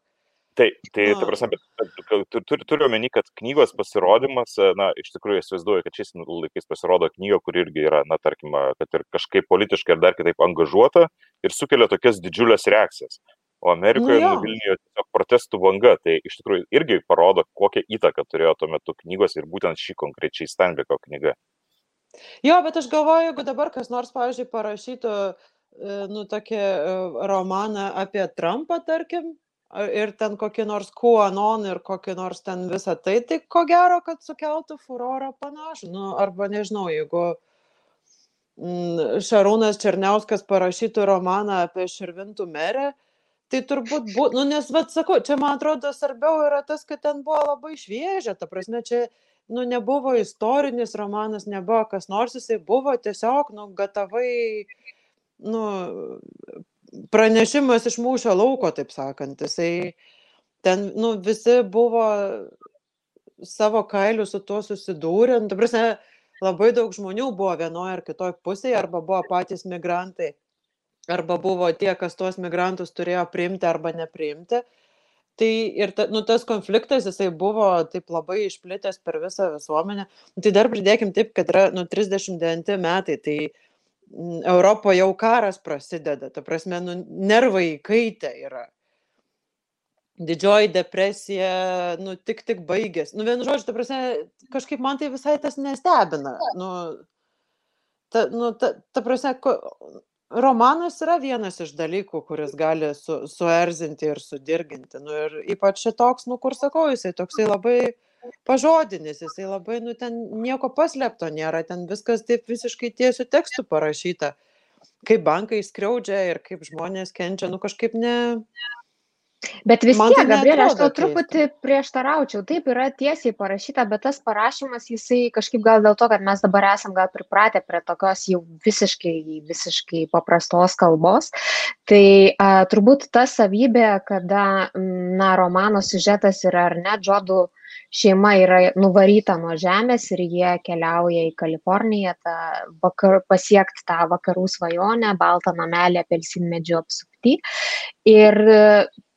Taip, tai, nu. ta prasme, bet turiu, turiu omeny, kad knygos pasirodymas, na, iš tikrųjų įsivaizduoju, kad šiais laikais pasirodo knyga, kur irgi yra, na, tarkim, kad ir kažkaip politiškai ar dar kitaip angažuota ir sukelia tokias didžiulės reakcijas. O Amerikoje nu, nuvilnijo tiesiog protestų banga, tai iš tikrųjų irgi parodo, kokią įtaką turėjo tuo metu knygos ir būtent šį konkrečiai Steinbeko knygą. Jo, bet aš galvoju, jeigu dabar kas nors, pavyzdžiui, parašytų uh, E, nu, tokį e, romaną apie Trumpą, tarkim, ir ten kokį nors QAnon ir kokį nors ten visą tai, tai ko gero, kad sukeltų furorą panašų. Nu, arba nežinau, jeigu mm, Šarūnas Černiauskas parašytų romaną apie Širvintų merę, tai turbūt būtų, nu, nes, vad sakau, čia man atrodo svarbiau yra tas, kad ten buvo labai šviežia, ta prasme, čia, nu, nebuvo istorinis romanas, nebuvo kas nors, jisai buvo tiesiog, nu, gatavai nu, pranešimas iš mūšio lauko, taip sakant. Jisai ten, nu, visi buvo savo kailių su tuo susidūrę. Nu, prasme, labai daug žmonių buvo vienoje ar kitoje pusėje, arba buvo patys migrantai, arba buvo tie, kas tuos migrantus turėjo priimti arba nepriimti. Tai ir ta, nu, tas konfliktas, jisai buvo taip labai išplitęs per visą visuomenę. Tai dar pridėkim taip, kad yra nu, 39 metai, tai Europoje jau karas prasideda, ta prasme, nu, nervai įkaitę yra. Didžioji depresija, nu, tik tik baigės. Nu, vienu žodžiu, ta prasme, kažkaip man tai visai tas nestebina. Nu, ta, nu, ta, ta prasme, ko, romanas yra vienas iš dalykų, kuris gali su, suerzinti ir sudirginti. Nu, ir ypač šitoks, nu, kur sakau, jisai toksai labai pažodinis, jisai labai, nu, ten nieko paslėpto nėra, ten viskas taip visiškai tiesių tekstų parašyta, kaip bankai skriaudžia ir kaip žmonės kenčia, nu, kažkaip ne, Bet vis Man tiek, tai Gabrielė, aš tau truputį prieštaraučiau. Taip yra tiesiai parašyta, bet tas parašymas, jisai kažkaip gal dėl to, kad mes dabar esam gal pripratę prie tokios jau visiškai, visiškai paprastos kalbos. Tai a, turbūt ta savybė, kada, na, romano siužetas yra ar ne, džodų šeima yra nuvaryta nuo žemės ir jie keliauja į Kaliforniją tą vakar, pasiekti tą vakarų svajonę, baltą namelį apelsinmedžio apsupti. Ir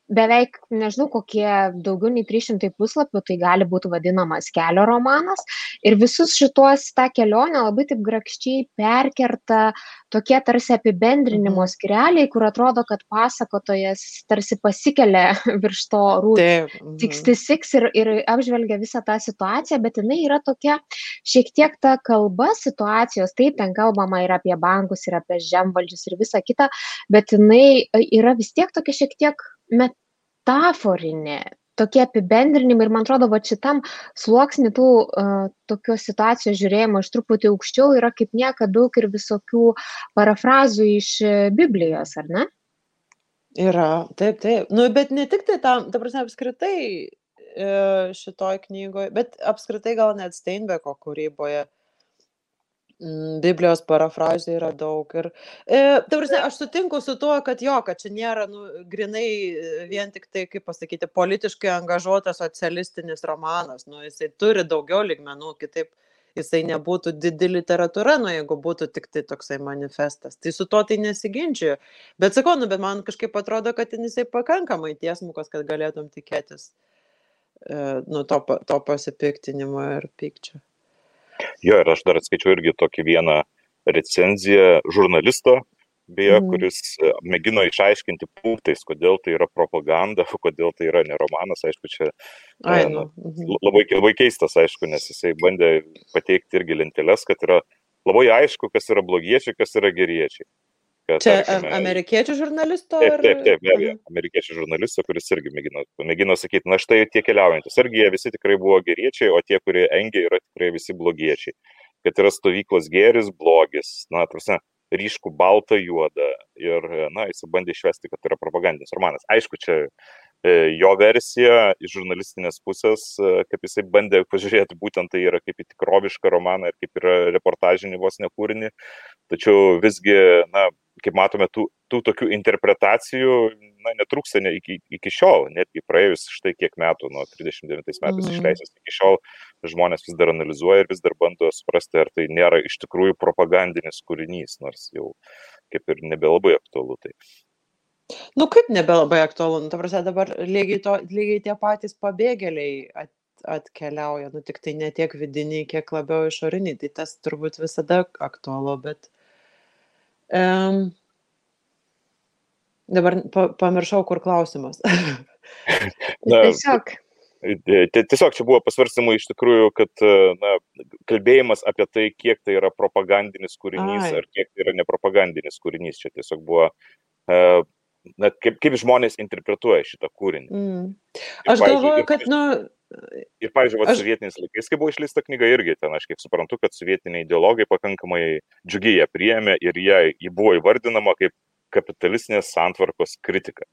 beveik nežinau kokie daugiau nei trys šimtai puslapių tai gali būt vadinamas kelio romanas ir visus šituos tą kelionę labai taip grakščiai perkerta tokie tarsi apibendrinimo Mhm. skyreliai kur atrodo kad pasakotojas tarsi pasikelia <laughs> virš to route taip. mhm. 66 ir, ir apžvelgia visą tą situaciją, bet jinai yra tokia šiek tiek ta kalba situacijos, taip, ten kalbama ir apie bankus, ir apie žemvaldžius, ir visa kita, bet jinai e, yra vis tiek tokia šiek tiek metaforinė, tokie apibendrinimai ir man atrodo, va šitam sluoksnį tų uh, tokios situacijos žiūrėjimo iš truputį aukščiau yra kaip niekada daug ir visokių parafrazų iš e, Biblijos, ar ne? Yra, taip, taip. Nu, bet ne tik tai tam, ta prasme, apskritai e, šitoj knygoje, bet apskritai gal net Steinbeko kūryboje Biblijos parafrazė yra daug. Ir, e, ta prasme, aš sutinku su tuo, kad jo, kad čia nėra nu, grinai e, vien tik tai, kaip pasakyti, politiškai angažuotas socialistinis romanas. Nu, jisai turi daugiau ligmenų, kitaip jisai nebūtų didi literatūra, nu jeigu būtų tik tai toksai manifestas. Tai su to tai nesiginčiu. Bet sakau, nu, bet man kažkaip atrodo, kad jisai pakankamai tiesmukas, kad galėtum tikėtis e, nu, to, to pasipiktinimo ir pykčio. Jo, ir aš dar atskaičiau irgi tokį vieną recenziją žurnalisto, beje, mm. kuris e, mėgino išaiškinti punktais, kodėl tai yra propaganda, <laughs> kodėl tai yra ne romanas, aišku, čia Ai, nu. mhm. labai, labai keistas, aišku, nes jisai bandė pateikti irgi lenteles, kad yra labai aišku, kas yra blogiečiai, kas yra geriečiai. Kad, čia tarkime, amerikiečių žurnalisto? Taip, taip, taip, be abejo, amerikiečių žurnalisto, kuris irgi mėgino, mėgino sakyti, na štai tie keliaujantis, argi jie visi tikrai buvo geriečiai, o tie, kurie engia, yra tikrai visi blogiečiai. Kad yra stovyklos geris, blogis, na, tarsi, ryškų baltą, juodą. Ir, na, jis bandė išvesti, kad tai yra propagandinis romanas. Aišku, čia e, jo versija iš žurnalistinės pusės, e, kaip jisai bandė pažiūrėti, būtent tai yra kaip į tikrovišką romaną ir kaip yra reportažinį vos nekūrinį. Tačiau visgi, na, kaip matome, tų, tų tokių interpretacijų na, netrūksta ne, iki, iki šiol, netgi praėjus štai kiek metų, nuo 39 metais mm. išleisęs, iki šiol žmonės vis dar analizuoja ir vis dar bando suprasti, ar tai nėra iš tikrųjų propagandinis kūrinys, nors jau kaip ir nebelabai aktualu tai. Nu kaip nebelabai aktualu, nu, ta prasme dabar lygiai, to, lygiai tie patys pabėgėliai at, atkeliauja, nu tik tai ne tiek vidiniai, kiek labiau išoriniai, tai tas turbūt visada aktualu, bet Um, dabar pa, pamiršau, kur klausimas. <laughs> Na, tiesiog. Tiesiog čia buvo pasvarstymų iš tikrųjų, kad na, kalbėjimas apie tai, kiek tai yra propagandinis kūrinys Ai. ar kiek tai yra nepropagandinis kūrinys, čia tiesiog buvo, na, kaip, kaip žmonės interpretuoja šitą kūrinį. Mm. Aš galvoju, kad, na, nu, Ir, pavyzdžiui, aš... sovietiniais laikais, kai buvo išleista knyga, irgi ten, aš kiek suprantu, kad sovietiniai ideologai pakankamai džiugiai ją priėmė ir jie, jį buvo įvardinama kaip kapitalistinės santvarkos kritika.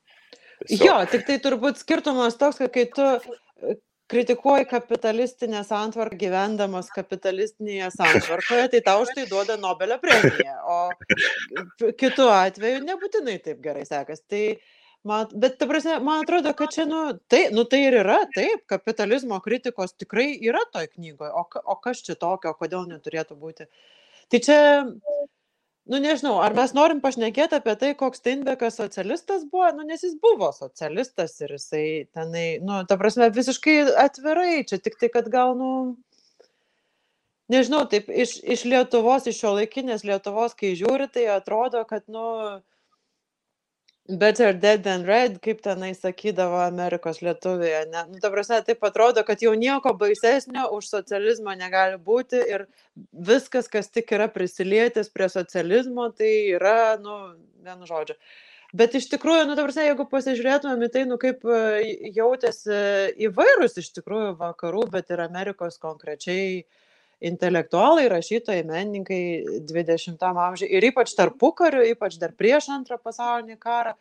Tiesiog... Jo, tik tai turbūt skirtumas toks, kad kai tu e, kritikuoji kapitalistinę santvarką gyvendamas kapitalistinėje santvarkoje, tai tau už tai duoda Nobelio premiją, o kitu atveju nebūtinai taip gerai sekas. Tai Man, bet, ta prasme, man atrodo, kad čia, nu tai, nu, tai ir yra, taip, kapitalizmo kritikos tikrai yra toj knygoje, o, o kas čia tokio, kodėl neturėtų būti. Tai čia, nu nežinau, ar mes norim pašnekėti apie tai, koks Steinbekas socialistas buvo, nu nes jis buvo socialistas ir jisai tenai, nu, ta prasme, visiškai atvirai, čia tik tai, kad gal, nu, nežinau, taip, iš, iš Lietuvos, iš šio laikinės Lietuvos, kai žiūri, tai atrodo, kad, nu, Better dead than red, kaip tenai sakydavo Amerikos lietuviai. Ne? Nu, ta prasme, taip atrodo, kad jau nieko baisesnio už socializmą negali būti ir viskas, kas tik yra prisilietęs prie socializmo, tai yra, nu, vienu žodžiu. Bet iš tikrųjų, nu, ta prasme, jeigu pasižiūrėtumėm į tai, nu, kaip e, jautėsi įvairūs iš tikrųjų vakarų, bet ir Amerikos konkrečiai intelektualai, rašytojai, menininkai 20-am amžiui ir ypač tarpu kariu, ypač dar prieš antrą pasaulinį karą.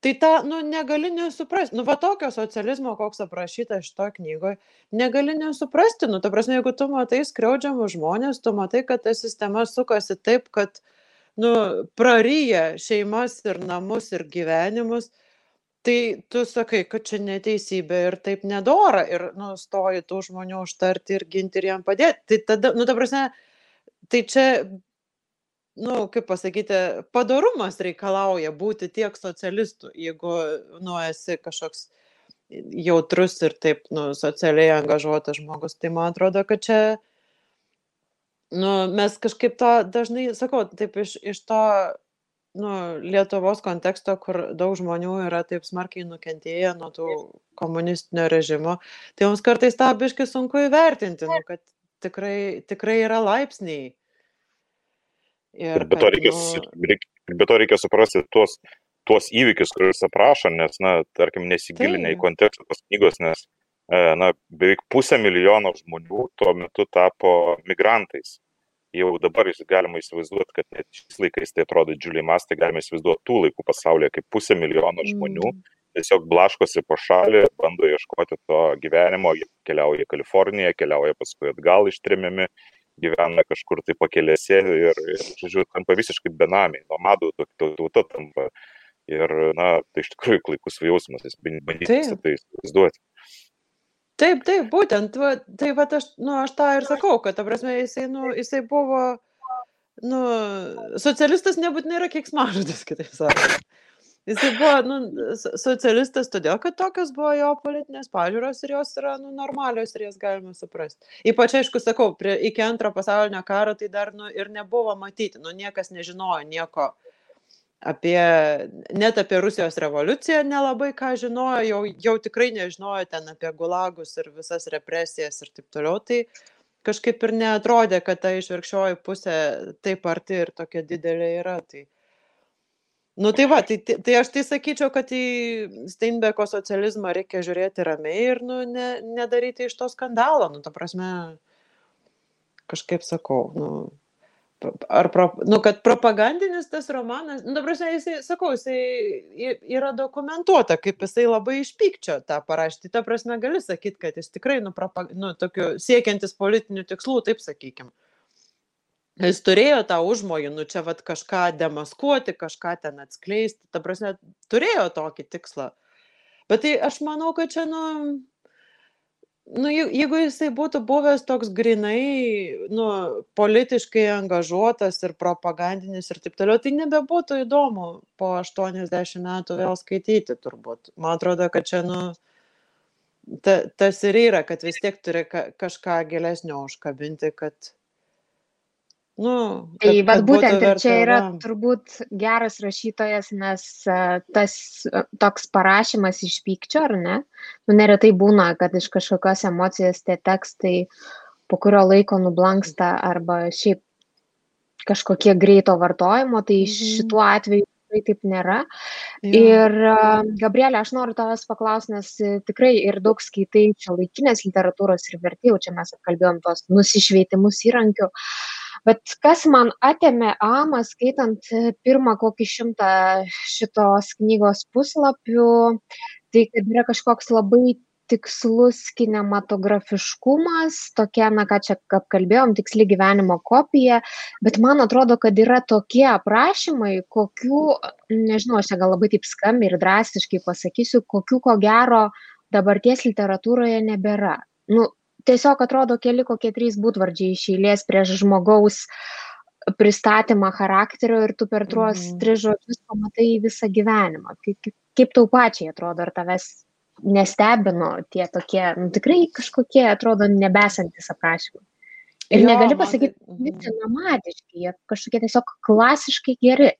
Tai tą, nu, negali nesuprasti, nu, va tokio socializmo, koks aprašyta šitoje knygoje, negali nesuprasti, nu, ta prasme, jeigu tu matai skriaudžiamus žmonės, tu matai, kad ta sistema sukasi taip, kad, nu, praryja šeimas ir namus ir gyvenimus, tai tu sakai kad čia neteisybė ir taip nedora ir nu stoji tų žmonių užtarti ir ginti ir jiem padėt. Tai tada nu ta prasme tai čia nu kaip pasakyti padorumas reikalauja būti tiek socialistu jeigu nu esi kažkoks jautrus ir taip nu socialiai angažuotas žmogus. Tai man atrodo kad čia nu mes kažkaip to dažnai sakau taip iš iš to nu lietuvos konteksto kur daug žmonių yra taip smarkiai nukentėję nuo tų komunistinio režimo tai mums kartais tą biškį sunku įvertinti nu kad tikrai tikrai yra laipsniai. Ir be to reikia nu be to reikia suprasti tuos tuos įvykius kuriuos aprašo nes na tarkim nesigilinę į kontekstą tos knygos nes e, na beveik pusė milijono žmonių tuo metu tapo migrantais jau dabar galima įsivaizduoti, kad net šiais laikais tai atrodo didžiuliai mastai, galime įsivaizduoti tų laikų pasaulyje, kaip pusė milijono žmonių mm. tiesiog blaškosi po šalį, bando ieškoti to gyvenimo, keliauja į Kaliforniją, keliauja paskui atgal ištrimiami, gyvena kažkur tai pakelėse ir, ir žodžiu, tampa visiškai benamiai, nomadų tauta tampa. Ir, na, tai iš tikrųjų klaikus jausmas, jis bandyti tai įsivaizduoti. Taip, taip, būtent, va, tai va, aš, nu, aš tą ir sakau, kad, ta prasme, jisai, nu, jisai buvo, nu, socialistas nebūtinai yra keiksmažodis, kitaip sakant. Jisai buvo nu, socialistas todėl, kad tokios buvo jo politinės pažiūros ir jos yra nu, normalios ir jas galima suprasti. Ypač, aišku, sakau, prie, iki antro pasaulinio karo tai dar nu, ir nebuvo matyti, nu, niekas nežinojo nieko apie, net apie Rusijos revoliuciją nelabai ką žinojo, jau, jau tikrai nežinojo ten apie gulagus ir visas represijas ir taip toliau. Tai kažkaip ir neatrodė, kad ta išvirkščioji pusė taip arti ir tokia didelė yra. Tai, Nu tai va, tai, tai, tai aš tai sakyčiau, kad į Steinbeko socializmą reikia žiūrėti ramiai ir nu, ne, nedaryti iš to skandalo. Nu, ta prasme, kažkaip sakau, nu, ar, pro, nu, kad propagandinis tas romanas, nu, prasme, jisai, sakau, jisai yra dokumentuota, kaip jisai labai iš pykčio tą parašyti. Ta prasme, gali sakyti, kad jis tikrai, nu, propag, nu tokiu, siekiantis politinių tikslų, taip sakykime jis turėjo tą užmojį, nu čia vat kažką demaskuoti, kažką ten atskleisti, ta prasme, turėjo tokį tikslą. Bet tai aš manau, kad čia, nu, nu jeigu jisai būtų buvęs toks grinai, nu, politiškai angažuotas ir propagandinis ir taip toliau, tai nebebūtų įdomu po 80 metų vėl skaityti turbūt. Man atrodo, kad čia, nu, ta, tas ir yra, kad vis tiek turi ka, kažką gilesnio užkabinti, kad Nu, tai kad, vad būtent ir čia yra turbūt geras rašytojas, nes tas toks parašymas iš pykčio, ar ne? Nu, neretai būna, kad iš kažkokios emocijos tie tekstai po kurio laiko nublanksta arba šiaip kažkokie greito vartojimo, tai mhm. šituo atveju tikrai taip nėra. Ja. Ir Gabrielė, aš noriu tavęs paklausti, nes tikrai ir daug skaitai čia laikinės literatūros ir vertėjų, čia mes apkalbėjom tos nusišvietimus įrankių. Uh, Bet kas man atėmė amą, skaitant e, pirmą kokį šimtą šitos knygos puslapių, tai kad yra kažkoks labai tikslus kinematografiškumas, tokia, na ką čia apkalbėjom, tiksli gyvenimo kopija, bet man atrodo, kad yra tokie aprašymai, kokių, nežinau, aš čia gal labai taip skambiai ir drastiškai pasakysiu, kokių ko gero dabarties literatūroje nebėra. Nu, tiesiog atrodo keli kokie trys būdvardžiai iš eilės prieš žmogaus pristatymą charakterio ir tu per tuos mm. tris žodžius pamatai visą gyvenimą. Kaip, kaip tau pačiai atrodo, ar tavęs nestebino tie tokie, nu, tikrai kažkokie atrodo nebesantis aprašymai. Ir jo, negali pasakyti, kad tai... visi nomadiški, jie kažkokie tiesiog klasiškai geri.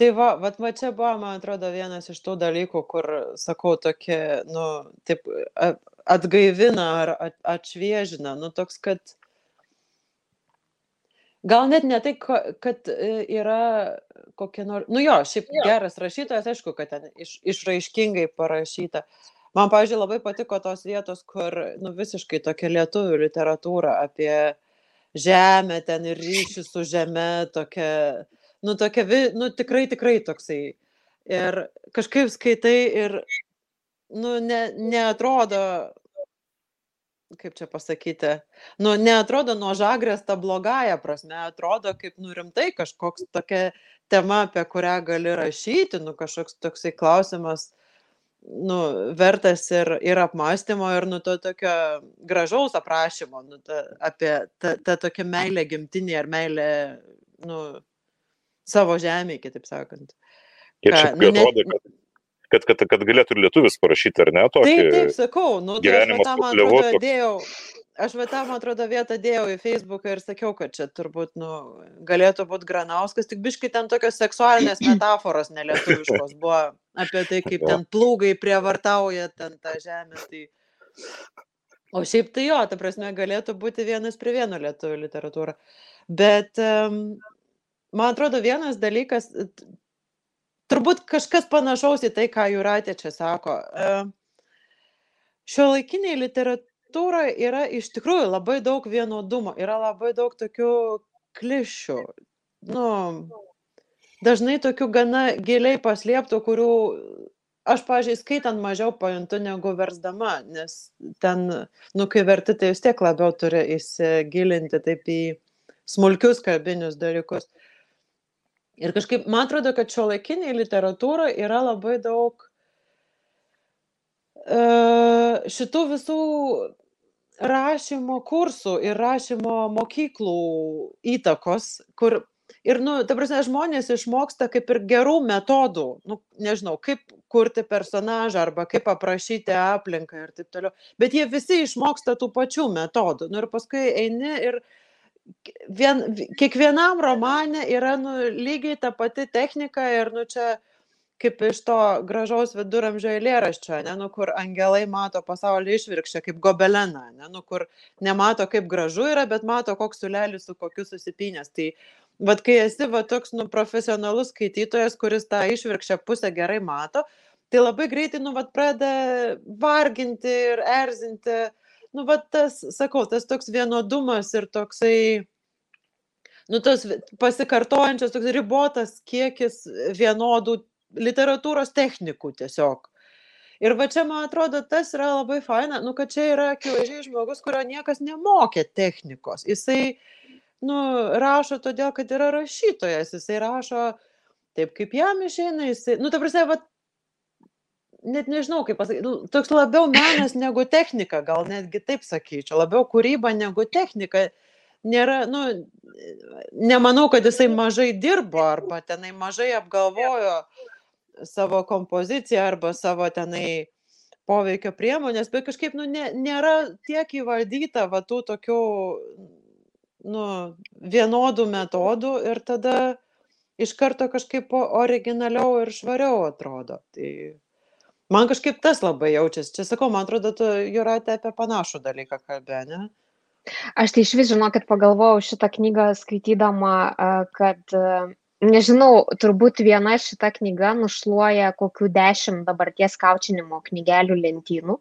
Tai va, vat va čia buvo, man atrodo, vienas iš tų dalykų, kur, sakau, tokie, nu, taip, atgaivina ar atšviežina. Nu, toks, kad gal net ne tai, kad e, yra kokia nors, nu jo, šiaip jo. geras rašytojas, aišku, kad ten iš, išraiškingai parašyta. Man, pavyzdžiui, labai patiko tos vietos, kur, nu, visiškai tokia lietuvių literatūra apie žemę ten ir ryšį su žeme, tokia, nu, tokia, nu, tikrai, tikrai toksai. Ir kažkaip skaitai ir nu, ne, neatrodo, kaip čia pasakyti, nu, neatrodo nuo žagrės ta blogąją prasme, atrodo kaip nurimtai kažkoks tokia tema, apie kurią gali rašyti, nu, kažkoks toksai klausimas, nu, vertas ir, ir apmąstymo, ir, nu, to tokio gražaus aprašymo, nu, ta, apie tą, tą tokią meilę gimtinį ar meilę, nu, savo žemėje, kitaip sakant. Ir šiaip nu, atrodo, kad kad, kad, kad galėtų ir lietuvis parašyti, ar ne? Tokį taip, taip, sakau, nu, tai aš va, tam, atrodo, toks... aš va tam, atrodo, vietą dėjau į Facebooką ir sakiau, kad čia turbūt, nu, galėtų būti Granauskas, tik biškai ten tokios seksualinės <clears throat> metaforos nelietuviškos buvo apie tai, kaip ten plūgai prievartauja ten tą žemę. Tai... O šiaip tai jo, ta prasme, galėtų būti vienas prie vieno lietuvių literatūra. Bet um, man atrodo, vienas dalykas, turbūt kažkas panašaus į tai, ką Juratė čia sako. Šio laikiniai literatūroje yra iš tikrųjų labai daug vienodumo, yra labai daug tokių klišių. Nu, dažnai tokių gana giliai paslėptų, kurių aš, pažiūrėjau, skaitant mažiau pajuntu negu versdama, nes ten, nu, kai verti, tai vis tiek labiau turi įsigilinti taip į smulkius kalbinius dalykus. Ir kažkaip, man atrodo, kad šio laikiniai literatūra yra labai daug e, šitų visų rašymo kursų ir rašymo mokyklų įtakos, kur ir, nu, ta prasme, žmonės išmoksta kaip ir gerų metodų, nu, nežinau, kaip kurti personažą arba kaip aprašyti aplinką ir taip toliau, bet jie visi išmoksta tų pačių metodų. Nu, ir paskui eini ir vien, kiekvienam romane yra nu, lygiai ta pati technika ir, nu, čia kaip iš to gražaus viduramžio eilėraščio, ne, nu, kur angelai mato pasaulį išvirkščią kaip gobeleną, ne, nu, kur nemato kaip gražu yra, bet mato, koks sulelis su kokiu susipinės. Tai vad kai esi va toks nu, profesionalus skaitytojas, kuris tą išvirkščią pusę gerai mato, tai labai greitai, nu, vad pradeda varginti ir erzinti. Nu, vad tas, sakau, tas toks vienodumas ir toksai, nu, tas pasikartojančias, toks ribotas kiekis vienodų literatūros technikų tiesiog. Ir va čia, man atrodo, tas yra labai faina, nu, kad čia yra akivaizdžiai žmogus, kurio niekas nemokė technikos. Jisai, nu, rašo todėl, kad yra rašytojas, jisai rašo taip, kaip jam išeina, jisai, nu, ta prasme, va, net nežinau, kaip pasakyti, nu, toks labiau menas negu technika, gal netgi taip sakyčiau, labiau kūryba negu technika. Nėra, nu, nemanau, kad jisai mažai dirbo arba tenai mažai apgalvojo savo kompoziciją arba savo tenai poveikio priemonės, bet kažkaip nu, nė, nėra tiek įvaldyta va tų tokių nu, vienodų metodų ir tada iš karto kažkaip originaliau ir švariau atrodo. Tai man kažkaip tas labai jaučiasi. Čia sakau, man atrodo, tu Juratė apie panašų dalyką kalbė, ne? Aš tai iš vis žinau, kad pagalvojau šitą knygą skaitydama, kad nežinau turbūt viena šita knyga nušluoja kokių dešimt dabarties kaučinimo knygelių lentynų.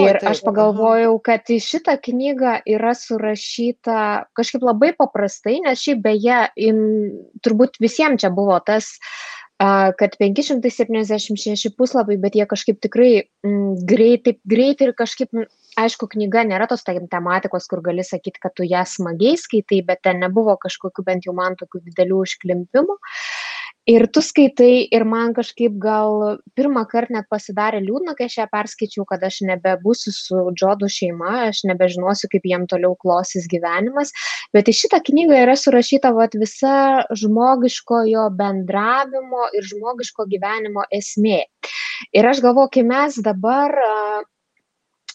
Ir o, aš pagalvojau, kad į šitą knygą yra surašyta kažkaip labai paprastai, nes šiaip beje, in, turbūt visiems čia buvo tas kad 576 puslapiai, bet jie kažkaip tikrai m, greitai, greitai ir kažkaip aišku, knyga nėra tos tematikos, kur gali sakyti, kad tu ją smagiai skaitai, bet ten nebuvo kažkokių bent jau man tokių didelių užklimpimų. Ir tu skaitai ir man kažkaip gal pirmą kartą net pasidarė liūdna, kai aš ją perskaičiau, kad aš nebebūsiu su Džodu šeima, aš nebežinosiu, kaip jiem toliau klosis gyvenimas. Bet į šitą knygą yra surašyta vat, visa žmogiškojo bendravimo ir žmogiško gyvenimo esmė. Ir aš galvoju, kai mes dabar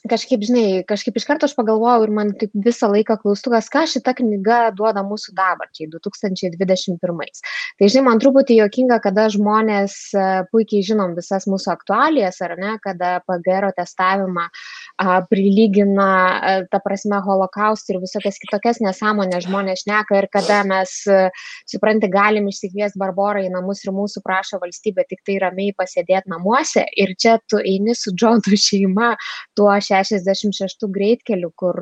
kažkaip, žinai, kažkaip iš karto aš pagalvojau ir man taip visą laiką klaustukas, ką šita knyga duoda mūsų dabarčiai 2021. Tai, žinai, man truputį jokinga, kada žmonės e, puikiai žinom visas mūsų aktualijas, ar ne, kada PGR testavimą a, prilygina, a, e, ta prasme, holokaustą ir visokias kitokias nesąmonės žmonės šneka ir kada mes, e, supranti, galim išsikviesti barborą į namus ir mūsų prašo valstybė tik tai ramiai pasėdėti namuose ir čia tu eini su Džonų šeima tuo šią 66 greitkeliu, kur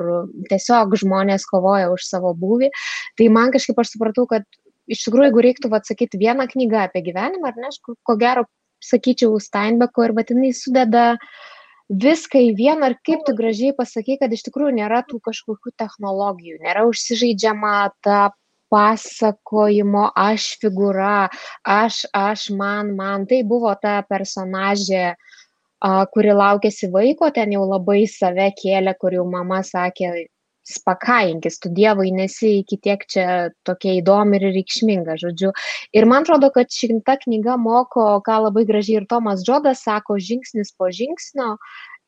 tiesiog žmonės kovoja už savo būvį. Tai man kažkaip aš supratau, kad iš tikrųjų, jeigu reiktų atsakyti vieną knygą apie gyvenimą, ar ne, aš ko gero sakyčiau Steinbeko ir vatinai sudeda viską į vieną ir kaip tu gražiai pasakai, kad iš tikrųjų nėra tų kažkokių technologijų, nėra užsižaidžiama ta pasakojimo aš figūra, aš, aš, man, man. Tai buvo ta personažė uh, kuri laukėsi vaiko, ten jau labai save kėlė, kur jau mama sakė, spakainkis, tu dievai nesi iki tiek čia tokia įdomi ir reikšminga, žodžiu. Ir man atrodo, kad šimta knyga moko, ką labai gražiai ir Tomas Džodas sako, žingsnis po žingsnio.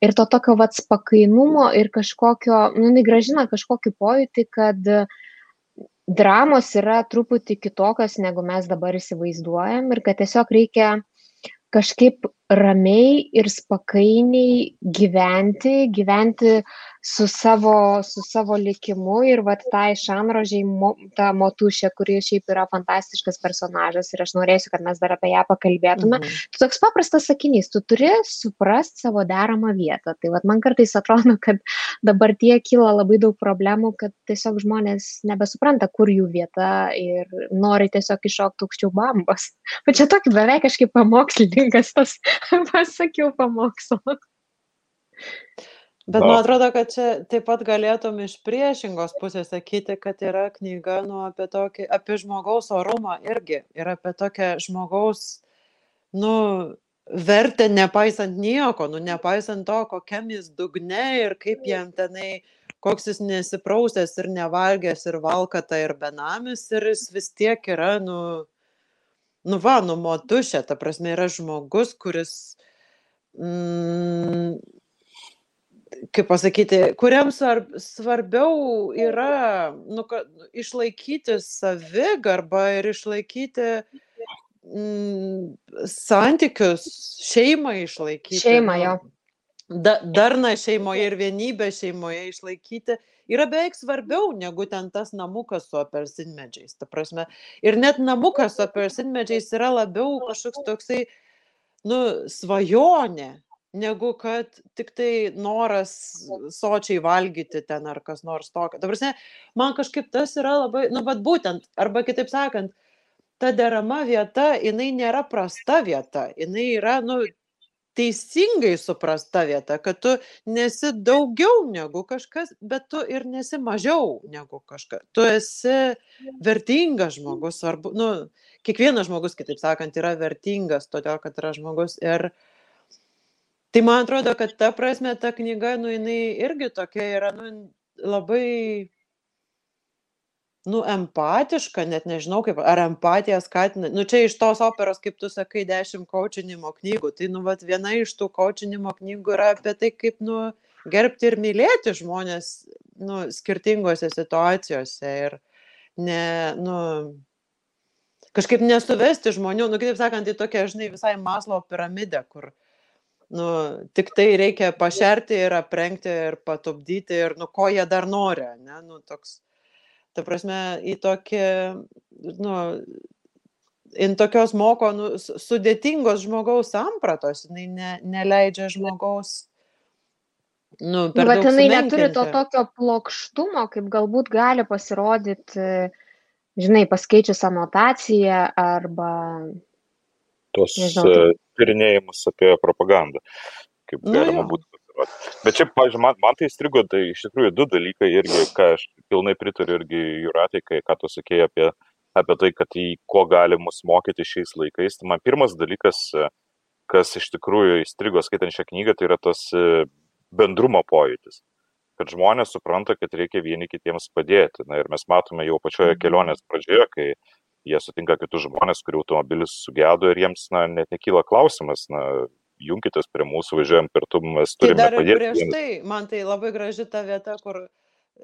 Ir to tokio vats pakainumo ir kažkokio, nu, negražina kažkokį pojūtį, kad dramos yra truputį kitokios, negu mes dabar įsivaizduojam ir kad tiesiog reikia kažkaip ramiai ir spakainiai gyventi, gyventi su savo, su savo likimu ir vat tai šanrožiai, mo, ta motušė, kuri šiaip yra fantastiškas personažas ir aš norėsiu, kad mes dar apie ją pakalbėtume. Mhm. Tu toks paprastas sakinys, tu turi suprasti savo deramą vietą. Tai vat man kartais atrodo, kad dabar tie kyla labai daug problemų, kad tiesiog žmonės nebesupranta, kur jų vieta ir nori tiesiog iššokti aukščiau bambos. <laughs> Bet čia tokį beveik kažkaip pamokslininkas tas <laughs> pasakiau pamokslą. Bet man atrodo, kad čia taip pat galėtum iš priešingos pusės sakyti, kad yra knyga nu, apie, tokį, apie žmogaus orumą irgi ir apie tokią žmogaus, nu, vertę nepaisant nieko, nu nepaisant to, kokiam jis dugne ir kaip jam tenai, koks jis nesiprausęs ir nevalgęs ir valkata ir benamis ir jis vis tiek yra, nu, nu va, nu motušė, ta prasme yra žmogus, kuris, mm, kaip pasakyti, kuriam svarb, svarbiau yra nu, ka, išlaikyti savigarbą ir išlaikyti mm, santykius, šeimą išlaikyti. Šeimą jo. Da, darną šeimoje ir vienybę šeimoje išlaikyti yra beveik svarbiau negu ten tas namukas su apelsinmedžiais. Ta prasme, ir net namukas su apelsinmedžiais yra labiau kažkoks toksai, nu, svajonė, negu kad tik tai noras sočiai valgyti ten ar kas nors tokio. Dabar, man kažkaip tas yra labai, nu, bet būtent, arba kitaip sakant, ta derama vieta, jinai nėra prasta vieta, jinai yra, nu, teisingai suprasta vieta, kad tu nesi daugiau negu kažkas, bet tu ir nesi mažiau negu kažkas. Tu esi vertingas žmogus, svarbu, nu, kiekvienas žmogus, kitaip sakant, yra vertingas, todėl kad yra žmogus ir Tai man atrodo, kad ta prasme ta knyga, nu, jinai irgi tokia yra, nu, labai nu, empatiška, net nežinau kaip, ar empatija skatina, nu, čia iš tos operos, kaip tu sakai, dešimt kočinimo knygų, tai, nu, vat, viena iš tų kočinimo knygų yra apie tai, kaip, nu, gerbti ir mylėti žmonės, nu, skirtingose situacijose ir ne, nu, kažkaip nesuvesti žmonių, nu, kitaip sakant, į tokią, žinai, visai maslo piramidę, kur, nu, tik tai reikia pašerti ir aprengti ir patupdyti ir, nu, ko jie dar nori, ne, nu, toks ta prasme, į tokį, nu, in tokios moko nu, sudėtingos žmogaus sampratos, jinai ne, neleidžia žmogaus. Nu, nu, bet jinai neturi to tokio plokštumo, kaip galbūt gali pasirodyti, žinai, paskaičius anotaciją arba... Tos nežinau, tyrinėjimus apie propagandą, kaip nu, galima jo. būtų Bet čia, pažiūrėjau, man, man tai strigo, tai iš tikrųjų du dalykai irgi, ką aš pilnai pritariu irgi Juratai, kai ką tu sakėjai apie, apie tai, kad į ko gali mus mokyti šiais laikais. Tai man pirmas dalykas, kas iš tikrųjų įstrigo skaitant šią knygą, tai yra tas e, bendrumo pojūtis. Kad žmonės supranta, kad reikia vieni kitiems padėti. Na ir mes matome jau pačioje mhm. kelionės pradžioje, kai jie sutinka kitus žmonės, kurių automobilis sugedo ir jiems na, net nekyla klausimas, na, junkitės prie mūsų, važiuojam kartu, mes tai turime tai padėti. Prieš tai, man tai labai graži ta vieta, kur e,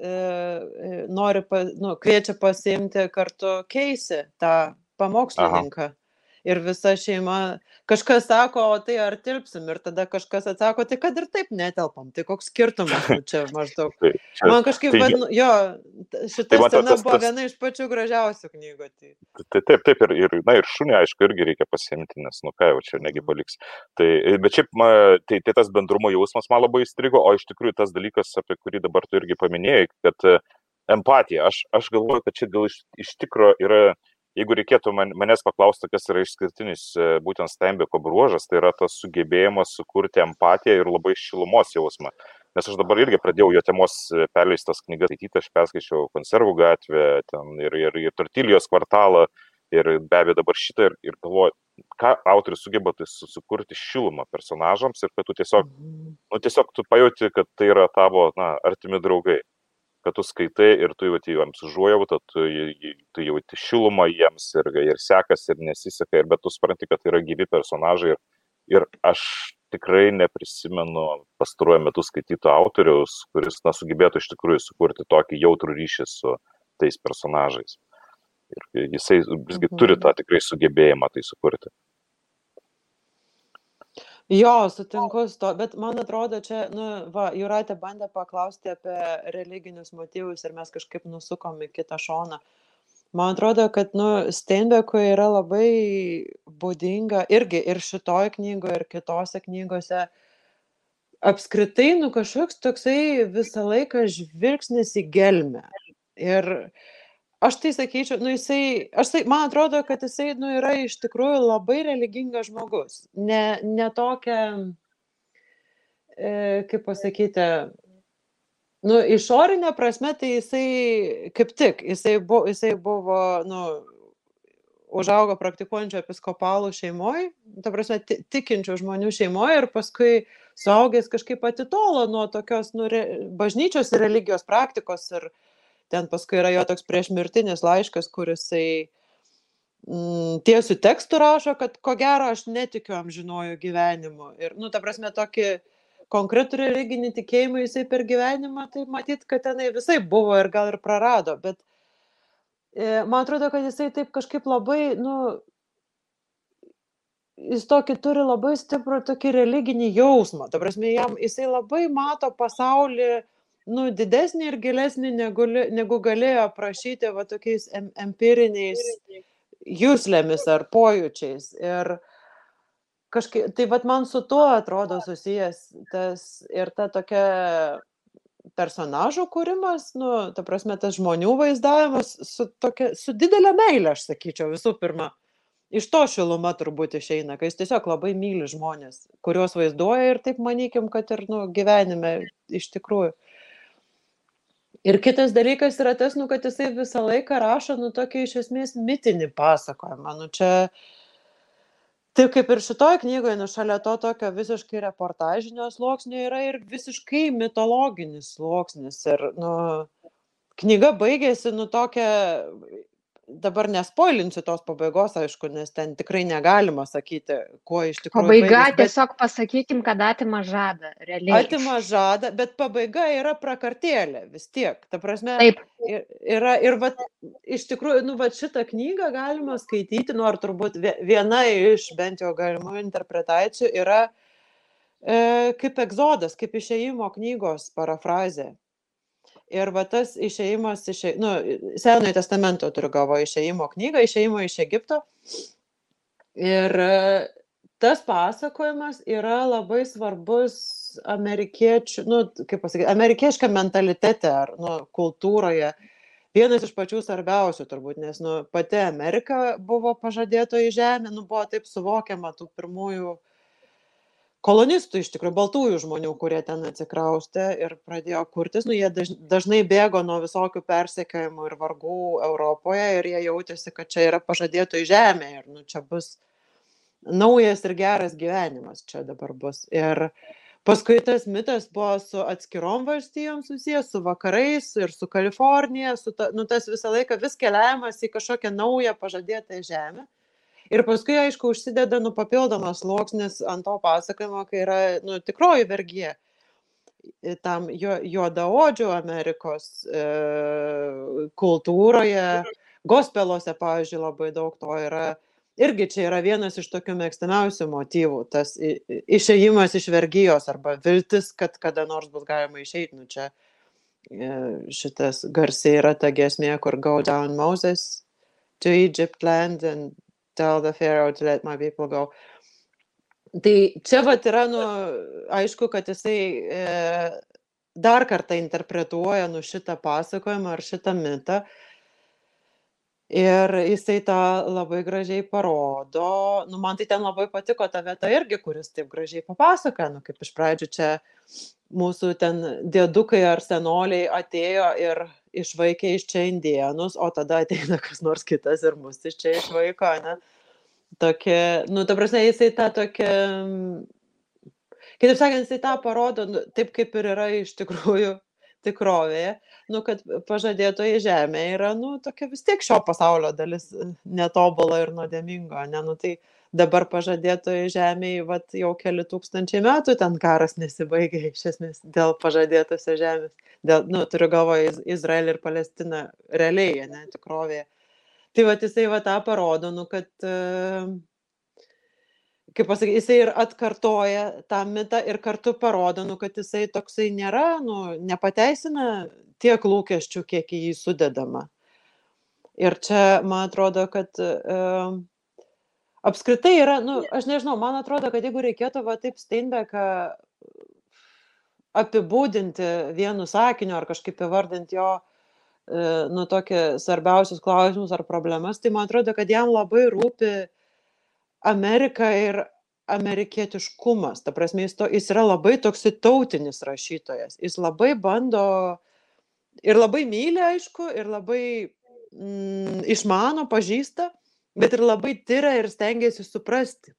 e nori, pa, nu, kviečia pasiimti kartu keisi tą pamokslininką. Aha ir visa šeima, kažkas sako, o tai ar tilpsim, ir tada kažkas atsako, tai kad ir taip netelpam, tai koks skirtumas nu, čia maždaug. Tai, čia, man kažkaip, tai, vadinu, jo, šita tai scena tas, buvo tas, viena iš pačių gražiausių knygų. Tai. Tai, taip, taip, ir, ir, na, ir šunį, aišku, irgi reikia pasiimti, nes, nu ką jau čia negi paliks. Tai, bet šiaip, ma, tai, tai tas bendrumo jausmas man labai įstrigo, o iš tikrųjų tas dalykas, apie kurį dabar tu irgi paminėjai, kad empatija, aš, aš galvoju, kad čia gal iš, iš tikro yra jeigu reikėtų man, manęs paklausti, kas yra išskirtinis e, būtent Steinbeko bruožas, tai yra tas sugebėjimas sukurti empatiją ir labai šilumos jausmą. Nes aš dabar irgi pradėjau jo temos e, perleistas knygas skaityti, aš perskaičiau konservų gatvę ir, ir, ir Tortilijos kvartalą ir be abejo dabar šitą ir, ir galvoju, ką autorius sugeba tai sukurti šilumą personažams ir kad tu tiesiog, mhm. nu, tiesiog tu pajauti, kad tai yra tavo na, artimi draugai kad tu skaitai ir tu jauti jiems užuojautą, tu, tu jauti šilumą jiems ir, ir sekas ir nesiseka, ir bet tu supranti, kad tai yra gyvi personažai. Ir, ir aš tikrai neprisimenu pastaruoju metu skaityto autoriaus, kuris na, sugebėtų iš tikrųjų sukurti tokį jautrų ryšį su tais personažais. Ir jisai visgi mhm. turi tą tikrai sugebėjimą tai sukurti. Jo, sutinku su to, bet man atrodo, čia, nu, va, Juratė bandė paklausti apie religinius motyvus ir mes kažkaip nusukom į kitą šoną. Man atrodo, kad, nu, Steinbekui yra labai būdinga irgi ir šitoj knygoje, ir kitose knygose apskritai, nu, kažkoks toksai visą laiką žvilgsnis į gelmę. Ir aš tai sakyčiau, nu jisai, aš tai, man atrodo, kad jisai, nu, yra iš tikrųjų labai religingas žmogus. Ne, ne tokia, e, kaip pasakyti, nu, išorinė prasme, tai jisai, kaip tik, jisai buvo, jisai buvo, nu, užaugo praktikuojančių episkopalų šeimoje, ta prasme, tikinčių žmonių šeimoje ir paskui suaugęs kažkaip atitolo nuo tokios nu, re, bažnyčios ir religijos praktikos ir ten paskui yra jo toks priešmirtinis laiškas, kuris jisai mm, tiesių tekstų rašo, kad ko gero aš netikiu amžinuoju gyvenimu. Ir, nu, ta prasme, tokį konkretų religinį tikėjimą jisai per gyvenimą, tai matyt, kad tenai visai buvo ir gal ir prarado, bet e, man atrodo, kad jisai taip kažkaip labai, nu, jis tokį turi labai stiprų tokį religinį jausmą. Ta prasme, jam, jisai labai mato pasaulį, nu, didesnį ir gilesnį, negu, negu galėjo aprašyti va tokiais em, empiriniais jūslėmis ar pojūčiais. Ir kažkaip, tai vad man su tuo atrodo susijęs tas ir ta tokia personažų kūrimas, nu, ta prasme, tas žmonių vaizdavimas su, tokia, su didelė meilė, aš sakyčiau, visų pirma. Iš to šiluma turbūt išeina, kai jis tiesiog labai myli žmonės, kuriuos vaizduoja ir taip manykim, kad ir nu, gyvenime iš tikrųjų. Ir kitas dalykas yra tas, nu, kad jisai visą laiką rašo, nu, tokį iš esmės mitinį pasakojimą. Nu, čia, taip kaip ir šitoj knygoje, nu, šalia to tokio visiškai reportažinio sluoksnio yra ir visiškai mitologinis sluoksnis. Ir, nu, knyga baigėsi, nu, tokia dabar nespoilinsiu tos pabaigos, aišku, nes ten tikrai negalima sakyti, kuo iš tikrųjų. Pabaiga, baigis, bet... tiesiog pasakykim, kad atima žadą, realiai. Atima žadą, bet pabaiga yra prakartėlė vis tiek. Ta prasme, Taip. yra ir vat, iš tikrųjų, nu, vat, šitą knygą galima skaityti, nors nu, turbūt viena iš bent jau galimų interpretacijų yra e, kaip egzodas, kaip išėjimo knygos parafrazė. Ir va tas išėjimas iš, nu, Senojo testamento turiu galvo išėjimo knygą, išėjimo iš Egipto. Ir tas pasakojimas yra labai svarbus amerikiečių, nu, kaip pasakyti, amerikiečiam mentalitete ar nu, kultūroje. Vienas iš pačių svarbiausių turbūt, nes nu, pati Amerika buvo pažadėtoji žemė, nu, buvo taip suvokiama tų pirmųjų uh, kolonistų iš tikrųjų baltųjų žmonių kurie ten atsikraustė ir pradėjo kurtis. Nu jie daž dažnai bėgo nuo visokių persekiojimų ir vargų europoje ir jie jautėsi kad čia yra pažadėtoji žemė ir nu čia bus naujas ir geras gyvenimas čia dabar bus. Ir paskui tas mitas buvo su atskirom valstijom susijęs su vakarais ir su kalifornija su ta nu tas visą laiką vis keliavimas į kažkokią naują pažadėtąją žemę ir paskui aišku užsideda nu papildomas sluoksnis ant to pasakojimo kai yra nu tikroji vergija tam jo juodaodžių Amerikos e, kultūroje, gospeluose, pavyzdžiui, labai daug to yra. Irgi čia yra vienas iš tokių mėgstamiausių motyvų, tas išėjimas iš vergyjos arba viltis, kad kada nors bus galima išeiti. Nu, čia e, šitas garsiai yra ta gesmė, kur go down Moses to Egypt land and tell the Pharaoh to let my people go. Tai čia vat yra, nu, aišku, kad jisai e, dar kartą interpretuoja nu šitą pasakojimą ar šitą mitą. Ir jisai tą labai gražiai parodo. Nu, man tai ten labai patiko ta vieta irgi, kuris taip gražiai papasakoja. Nu, kaip iš pradžių čia mūsų ten dėdukai ar senoliai atėjo ir išvaikė iš čia indienus, o tada ateina <laughs> kas nors kitas ir mus iš čia išvaiko, ne? Tokia, nu, ta prasme, jisai tą tokia, kitaip sakant, jisai tą parodo, nu, taip kaip ir yra iš tikrųjų <laughs> tikrovėje, nu, kad pažadėtoji žemė yra, nu, tokia vis tiek šio pasaulio dalis netobula ir nuodėmingo, ne, nu, tai dabar pažadėtoji žemėje, vat, jau keli tūkstančiai metų ten karas nesibaigė iš esmės dėl pažadėtosios žemės dėl, nu, turiu galvoje Izraelį ir Palestiną realiai, ne, tikrovėje. Tai va, jisai va tą parodo, nu, kad, kaip pasakyti, jisai ir atkartoja tą mitą ir kartu parodo, nu, kad jisai toksai nėra, nu, nepateisina tiek lūkesčių, kiek į jį sudedama. Ir čia, man atrodo, kad uh, apskritai yra, nu, aš nežinau, man atrodo, kad jeigu reikėtų va taip Steinbeką apibūdinti vienu sakiniu ar kažkaip įvardinti jo, e, nu, tokie svarbiausius klausimus ar problemas, tai man atrodo, kad jam labai rūpi Amerika ir amerikietiškumas. Ta prasme, jis, to, jis yra labai toks tautinis rašytojas. Jis labai bando ir labai myli, aišku, ir labai mm, išmano, pažįsta, bet ir labai tyria ir stengiasi suprasti,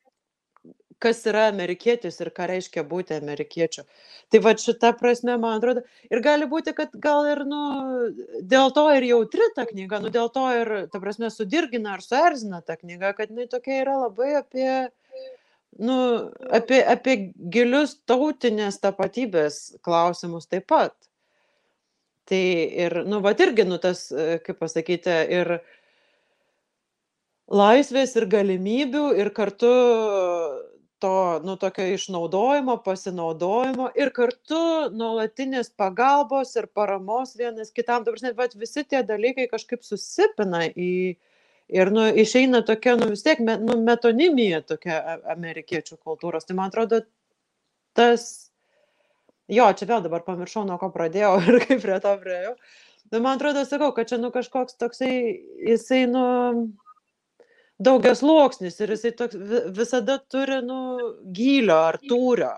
kas yra amerikietis ir ką reiškia būti amerikiečiu. Tai va šita prasme, man atrodo, ir gali būti, kad gal ir, nu, dėl to ir jautri ta knyga, nu, dėl to ir, ta prasme, sudirgina ar suerzina ta knyga, kad jinai tokia yra labai apie, nu, apie, apie gilius tautinės tapatybės klausimus taip pat. Tai ir, nu, va irgi, nu, tas, kaip pasakyti, ir laisvės ir galimybių ir kartu to, nu, tokio išnaudojimo, pasinaudojimo ir kartu nuolatinės pagalbos ir paramos vienas kitam. Dabar, net visi tie dalykai kažkaip susipina į, ir, nu, išeina tokia, nu, vis tiek, nu, metonimija tokia amerikiečių kultūros. Tai man atrodo, tas, jo, čia vėl dabar pamiršau, nuo ko pradėjau <laughs> ir kaip prie to prieėjau. Bet man atrodo, sakau, kad čia, nu, kažkoks toksai, jisai, nu, daugias sluoksnis ir jisai toks visada turi, nu, gylio ar tūrio.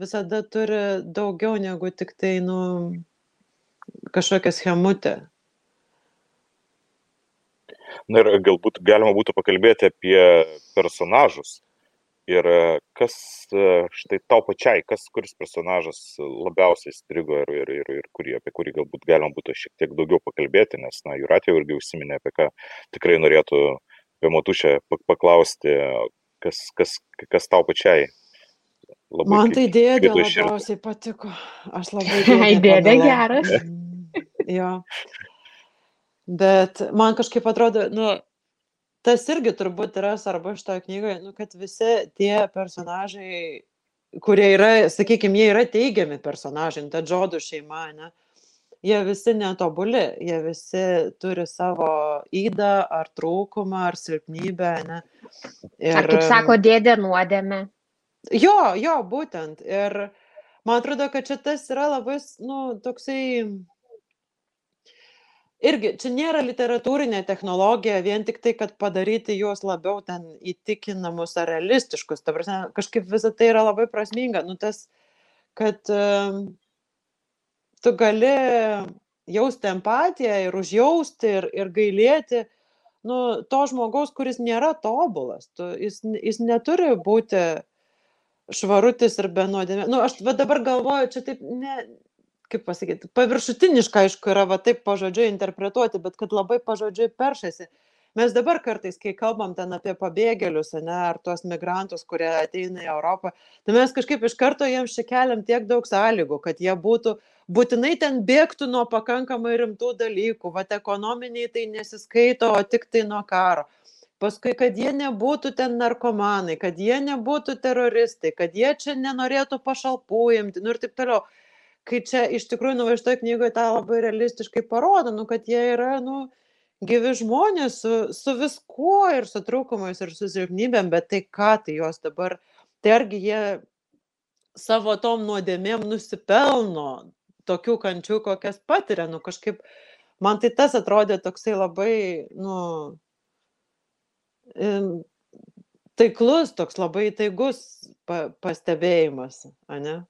Visada turi daugiau negu tik tai, nu, kažkokią schemutę. Na ir galbūt galima būtų pakalbėti apie personažus. Ir kas štai tau pačiai, kas, kuris personažas labiausiai strigo ir, ir, ir, ir kurį, apie kurį galbūt galima būtų šiek tiek daugiau pakalbėti, nes, na, Juratė irgi užsiminė, apie ką tikrai norėtų apie Matušę paklausti, kas, kas, kas tau pačiai labai. Man tai dėdė labiausiai patiko. Aš labai dėdė. dėdė geras. jo. Bet man kažkaip atrodo, nu, tas irgi turbūt yra svarbu šitoje knygoje, nu, kad visi tie personažai, kurie yra, sakykime, jie yra teigiami personažai, ta džodų šeima, ne, jie visi netobuli, jie visi turi savo įdą ar trūkumą ar silpnybę. Ne? Ir, ar kaip sako, dėdė nuodėme. Jo, jo, būtent. Ir man atrodo, kad čia tas yra labai, nu, toksai irgi čia nėra literatūrinė technologija vien tik tai, kad padaryti juos labiau ten įtikinamus ar realistiškus. Ta prasme, kažkaip visą tai yra labai prasminga. Nu, tas, kad tu gali jausti empatiją ir užjausti ir, ir gailėti nu, to žmogaus, kuris nėra tobulas. Tu, jis, jis neturi būti švarutis ir be nuodėmė. Nu, aš dabar galvoju, čia taip, ne, kaip pasakyti, paviršutiniška, aišku, yra va taip pažodžiui interpretuoti, bet kad labai pažodžiui peršasi. Mes dabar kartais, kai kalbam ten apie pabėgėlius, ne, ar tuos migrantus, kurie ateina į Europą, tai mes kažkaip iš karto jiems čia keliam tiek daug sąlygų, kad jie būtų būtinai ten bėgtų nuo pakankamai rimtų dalykų, va, ekonominiai tai nesiskaito, o tik tai nuo karo. Paskui, kad jie nebūtų ten narkomanai, kad jie nebūtų teroristai, kad jie čia nenorėtų pašalpų imti, nu ir taip toliau. Kai čia iš tikrųjų nuvežtoje knygoje tą labai realistiškai parodo, nu, kad jie yra, nu, gyvi žmonės su, su viskuo ir su trūkumais ir su silpnybėm, bet tai ką tai jos dabar, tai argi jie savo tom nuodėmėm nusipelno tokių kančių, kokias patiria, nu kažkaip, man tai tas atrodė toksai labai, nu, taiklus, toks labai taigus pa, pastebėjimas, ne?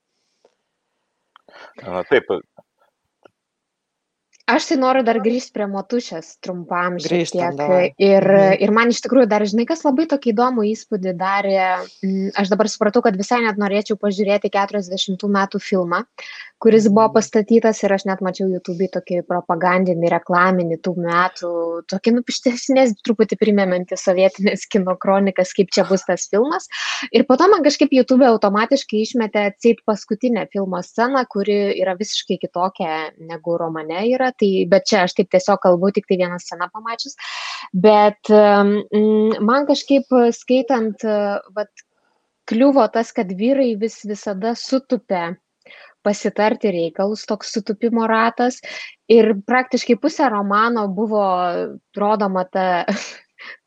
Taip, Aš tai noriu dar grįžti prie motušės trumpam šiek tiek. Ir, Mhm. ir man iš tikrųjų dar, žinai, kas labai tokį įdomų įspūdį darė, mm, aš dabar supratau, kad visai net norėčiau pažiūrėti 40 metų filmą, kuris buvo Mhm. pastatytas ir aš net mačiau YouTube tokį propagandinį, reklaminį tų metų, tokį nupištesnės, truputį primenantį sovietinės kino kronikas, kaip čia bus tas filmas. Ir po to man kažkaip YouTube automatiškai išmetė atseit paskutinę filmo sceną, kuri yra visiškai kitokia negu romane yra. Tai, bet čia aš taip tiesiog kalbu, tik tai vieną sceną pamačius. Bet mm, man kažkaip skaitant, vat, kliuvo tas, kad vyrai vis visada sutupia pasitarti reikalus, toks sutupimo ratas. Ir praktiškai pusę romano buvo rodoma ta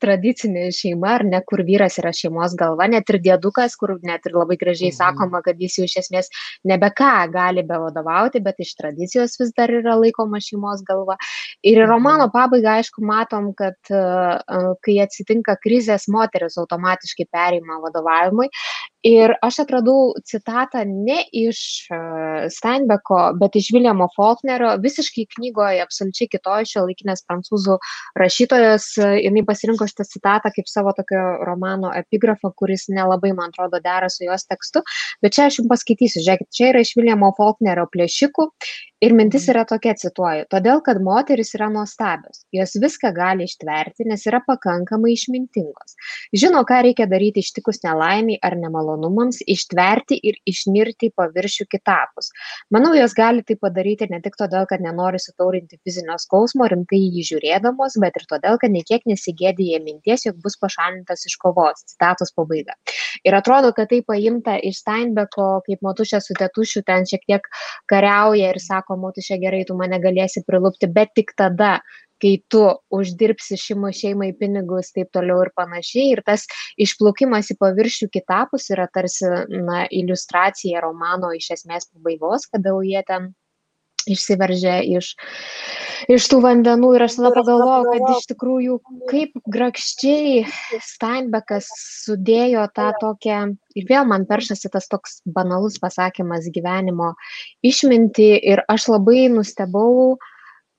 tradicinė šeima, ar ne, kur vyras yra šeimos galva, net ir dėdukas, kur net ir labai gražiai sakoma, kad jis jau iš esmės nebe ką gali be vadovauti, bet iš tradicijos vis dar yra laikoma šeimos galva. Ir į romano pabaigą, aišku, matom, kad uh, kai atsitinka krizės, moteris automatiškai perima vadovavimui. Ir aš atradau citatą ne iš e, Steinbecko, bet iš Viljamo Faulknerio, visiškai knygoje, absoliučiai kitoje šio laikinės prancūzų rašytojos. Jis pasirinko šitą citatą kaip savo tokio romano epigrafą, kuris nelabai, man atrodo, dera su jos tekstu. Bet čia aš jums paskaitysiu, žiūrėkit, čia yra iš Viljamo Faulknerio plėšikų Ir mintis yra tokia, cituoju, todėl, kad moteris yra nuostabios, jos viską gali ištverti, nes yra pakankamai išmintingos. Žino, ką reikia daryti ištikus nelaimiai ar nemalonumams, ištverti ir išnirti į paviršių kitapus. Manau, jos gali tai padaryti ne tik todėl, kad nenori sutaurinti fizinio skausmo rimtai jį žiūrėdamos, bet ir todėl, kad niekiek nesigėdė minties, jog bus pašalintas iš kovos. Citatos pabaiga. Ir atrodo, kad tai paimta iš Steinbeko, kaip motušė su tetušiu ten šiek tiek kariauja ir sako, sako, motušė gerai, tu mane galėsi prilupti, bet tik tada, kai tu uždirbsi šimo šeimai pinigus, taip toliau ir panašiai. Ir tas išplaukimas į paviršių kitapus yra tarsi na, iliustracija romano iš esmės pabaigos, kada jau jie ten išsiveržė iš, iš tų vandenų ir aš tada pagalvojau, kad iš tikrųjų kaip grakščiai Steinbeckas sudėjo tą tokią, ir vėl man peršasi tas toks banalus pasakymas gyvenimo išminti ir aš labai nustebau,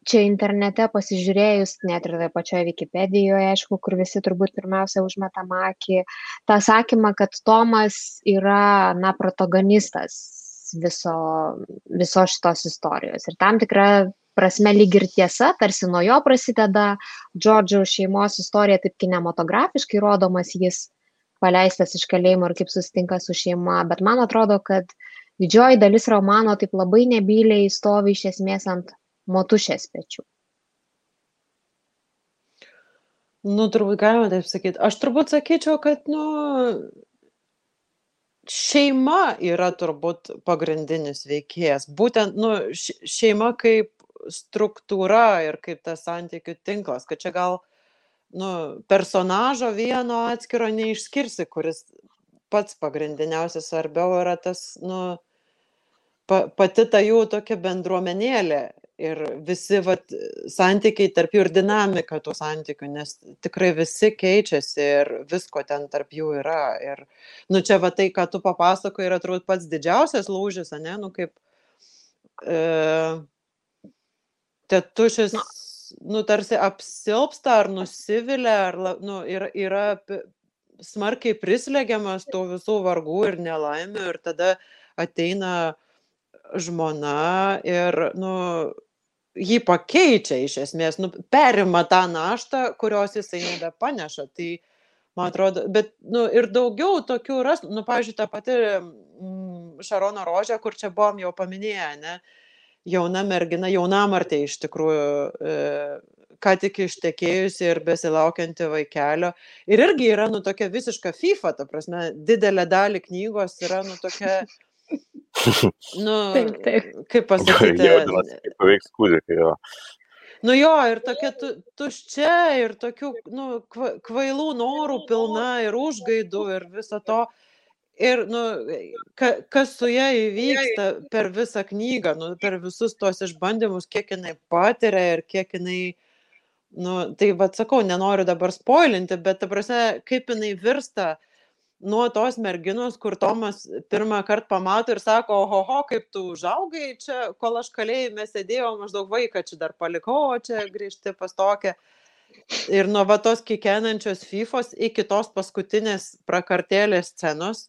čia internete pasižiūrėjus, net ir toje pačioje Wikipedijoje, aišku, kur visi turbūt pirmiausia užmetam akį, tą sakymą, kad Tomas yra, na, protagonistas viso, visos šitos istorijos. Ir tam tikra prasme lyg ir tiesa, tarsi nuo jo prasideda Džordžio šeimos istorija, taip kinematografiškai rodomas jis paleistas iš kalėjimo ir kaip susitinka su šeima, bet man atrodo, kad didžioji dalis romano taip labai nebyliai stovi iš esmės ant motušės pečių. Nu, turbūt galima taip sakyti. Aš turbūt sakyčiau, kad, nu, šeima yra turbūt pagrindinis veikėjas. Būtent, nu, šeima kaip struktūra ir kaip tas santykių tinklas, kad čia gal, nu, personažo vieno atskiro neišskirsi, kuris pats pagrindiniausias svarbiau yra tas, nu, pa, pati ta jų tokia bendruomenėlė ir visi vat santykiai tarp jų ir dinamika tų santykių, nes tikrai visi keičiasi ir visko ten tarp jų yra. Ir, nu, čia va tai, ką tu papasakoji, yra turbūt pats didžiausias lūžis, ne, nu, kaip e, tetušis, nu, tarsi apsilpsta ar nusivilia, ar, nu, yra, yra smarkiai prislegiamas tų visų vargų ir nelaimių ir tada ateina žmona ir, nu, jį pakeičia iš esmės, nu, perima tą naštą, kurios jisai nebepaneša. Tai, man atrodo, bet, nu, ir daugiau tokių ras, nu, pavyzdžiui, ta pati mm, Šarono rožė, kur čia buvom jau paminėję, ne, jauna mergina, jauna martė iš tikrųjų, e, ką tik ištekėjusi ir besilaukianti vaikelio. Ir irgi yra, nu, tokia visiška FIFA, ta prasme, didelė dalį knygos yra, nu, tokia <laughs> Nu, taip, taip. Kaip <laughs> pasakyti? Jaudinas, kaip paveiks kūdikį jo. Nu jo, ir tokia tu, tuščia, ir tokių nu, kvailų norų pilna, ir užgaidų, ir viso to. Ir, nu, ka, kas su ja įvyksta per visą knygą, nu, per visus tuos išbandymus, kiek jinai patiria ir kiek jinai, nu, tai vad sakau, nenoriu dabar spoilinti, bet, ta prasme, kaip jinai virsta uh, nuo tos merginos, kur Tomas pirmą kartą pamato ir sako, oho, kaip tu užaugai čia, kol aš kalėjime sėdėjau, maždaug vaiką čia dar palikau, o čia grįžti pas tokią. Ir nuo va tos kikenančios FIFOS iki tos paskutinės prakartėlės scenos,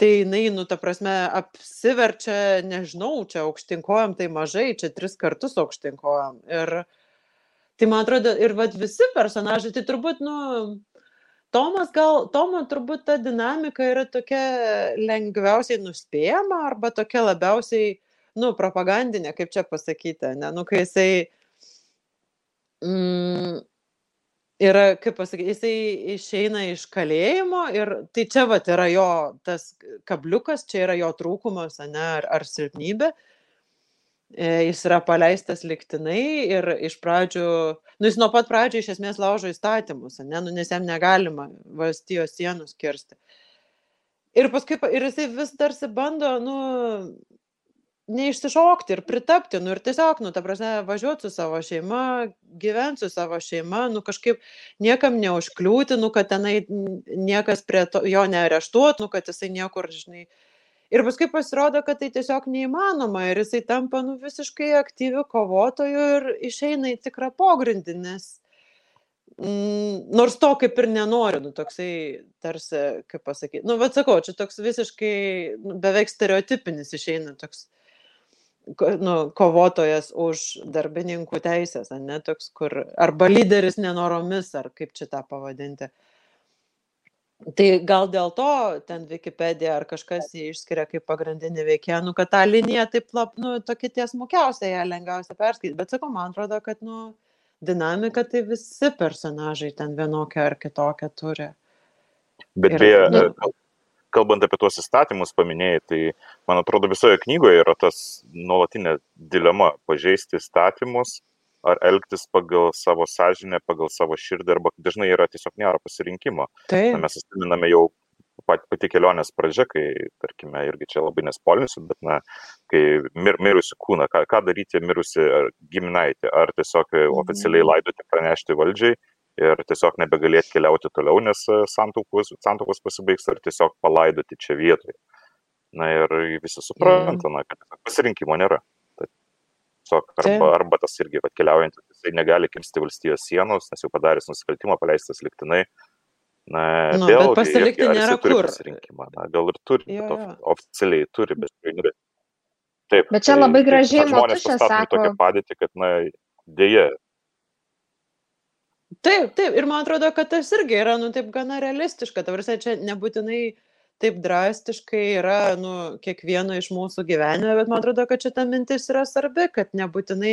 tai jinai, nu, ta prasme, apsiverčia, nežinau, čia aukštinkojam, tai mažai, čia tris kartus aukštinkojam. Ir tai man atrodo, ir vad visi personažai, tai turbūt, nu, Tomas gal, Tomo turbūt ta dinamika yra tokia lengviausiai nuspėjama arba tokia labiausiai, nu, propagandinė, kaip čia pasakyti, ne, nu, kai jisai mm, yra, kaip pasakyti, jisai išeina iš kalėjimo ir tai čia va yra jo tas kabliukas, čia yra jo trūkumas, ne, ar, ar silpnybė. E, jis yra paleistas liktinai ir iš pradžių, nu jis nuo pat pradžio iš esmės laužo įstatymus, ne, nu, nes jam negalima valstijos sienus kirsti. Ir paskui, ir jisai vis tarsi bando, nu, neišsišokti ir pritapti, nu ir tiesiog, nu, ta prasme, važiuoti su savo šeima, gyventi su savo šeima, nu kažkaip niekam neužkliūti, nu, kad tenai niekas prie to, jo neareštuotų, nu, kad jisai niekur, žinai. Ir paskui pasirodo, kad tai tiesiog neįmanoma ir jisai tampa nu, visiškai aktyviu kovotoju ir išeina į tikrą pogrindį, nes mm, nors to kaip ir nenoriu, nu, toksai tarsi, kaip pasakyti, nu, vad sakau, čia toks visiškai nu, beveik stereotipinis išeina toks nu, kovotojas už darbininkų teisės, ne toks, kur arba lyderis nenoromis, ar kaip čia tą pavadinti. Tai gal dėl to ten Wikipedia ar kažkas jį išskiria kaip pagrindinį veikėją, nu, kad tą liniją taip, lab, nu, tokia tiesmukiausia, ją lengviausia perskaityti. Bet sakau, man atrodo, kad, nu, dinamika tai visi personažai ten vienokią ar kitokią turi. Bet Ir, beje, nu, kalbant apie tuos įstatymus paminėjai, tai man atrodo visoje knygoje yra tas nuolatinė dilema - pažeisti įstatymus ar elgtis pagal savo sąžinę, pagal savo širdį, arba dažnai yra tiesiog nėra pasirinkimo. Na, taip, mes atsiminame jau pat, pati kelionės pradžia, kai, tarkime, irgi čia labai nespolinsiu, bet, na, kai mir, mirusi kūną, ką, ką daryti mirusi giminaitį, ar tiesiog oficialiai laidoti pranešti valdžiai ir tiesiog nebegalėti keliauti toliau, nes santaukos, santaukos pasibaigs, ar tiesiog palaidoti čia vietoje. Na ir visi supranta, na, kad pasirinkimo nėra. Tai Tiesiog arba, arba tas irgi atkeliaujantis, jisai negali kirsti valstijos sienos, nes jau padaręs nusikaltimą paleistas liktinai. Na, Nu, bet vėlgi, pasilikti irgi, nėra kur. pasirinkimą. Na, gal ir turi, Jo, bet jo. of, oficialiai turi, bet tikrai nėra. Taip. Bet čia labai gražiai tiesiog žmonės į tokią sako- padėtį, kad, na, dėja, Taip, taip, ir man atrodo, kad tas irgi yra, nu, taip gana realistiška. Tavrasi, čia nebūtinai taip drastiškai yra, nu, kiekvieno iš mūsų gyvenime, bet man atrodo, kad čia ta mintis yra svarbi, kad nebūtinai,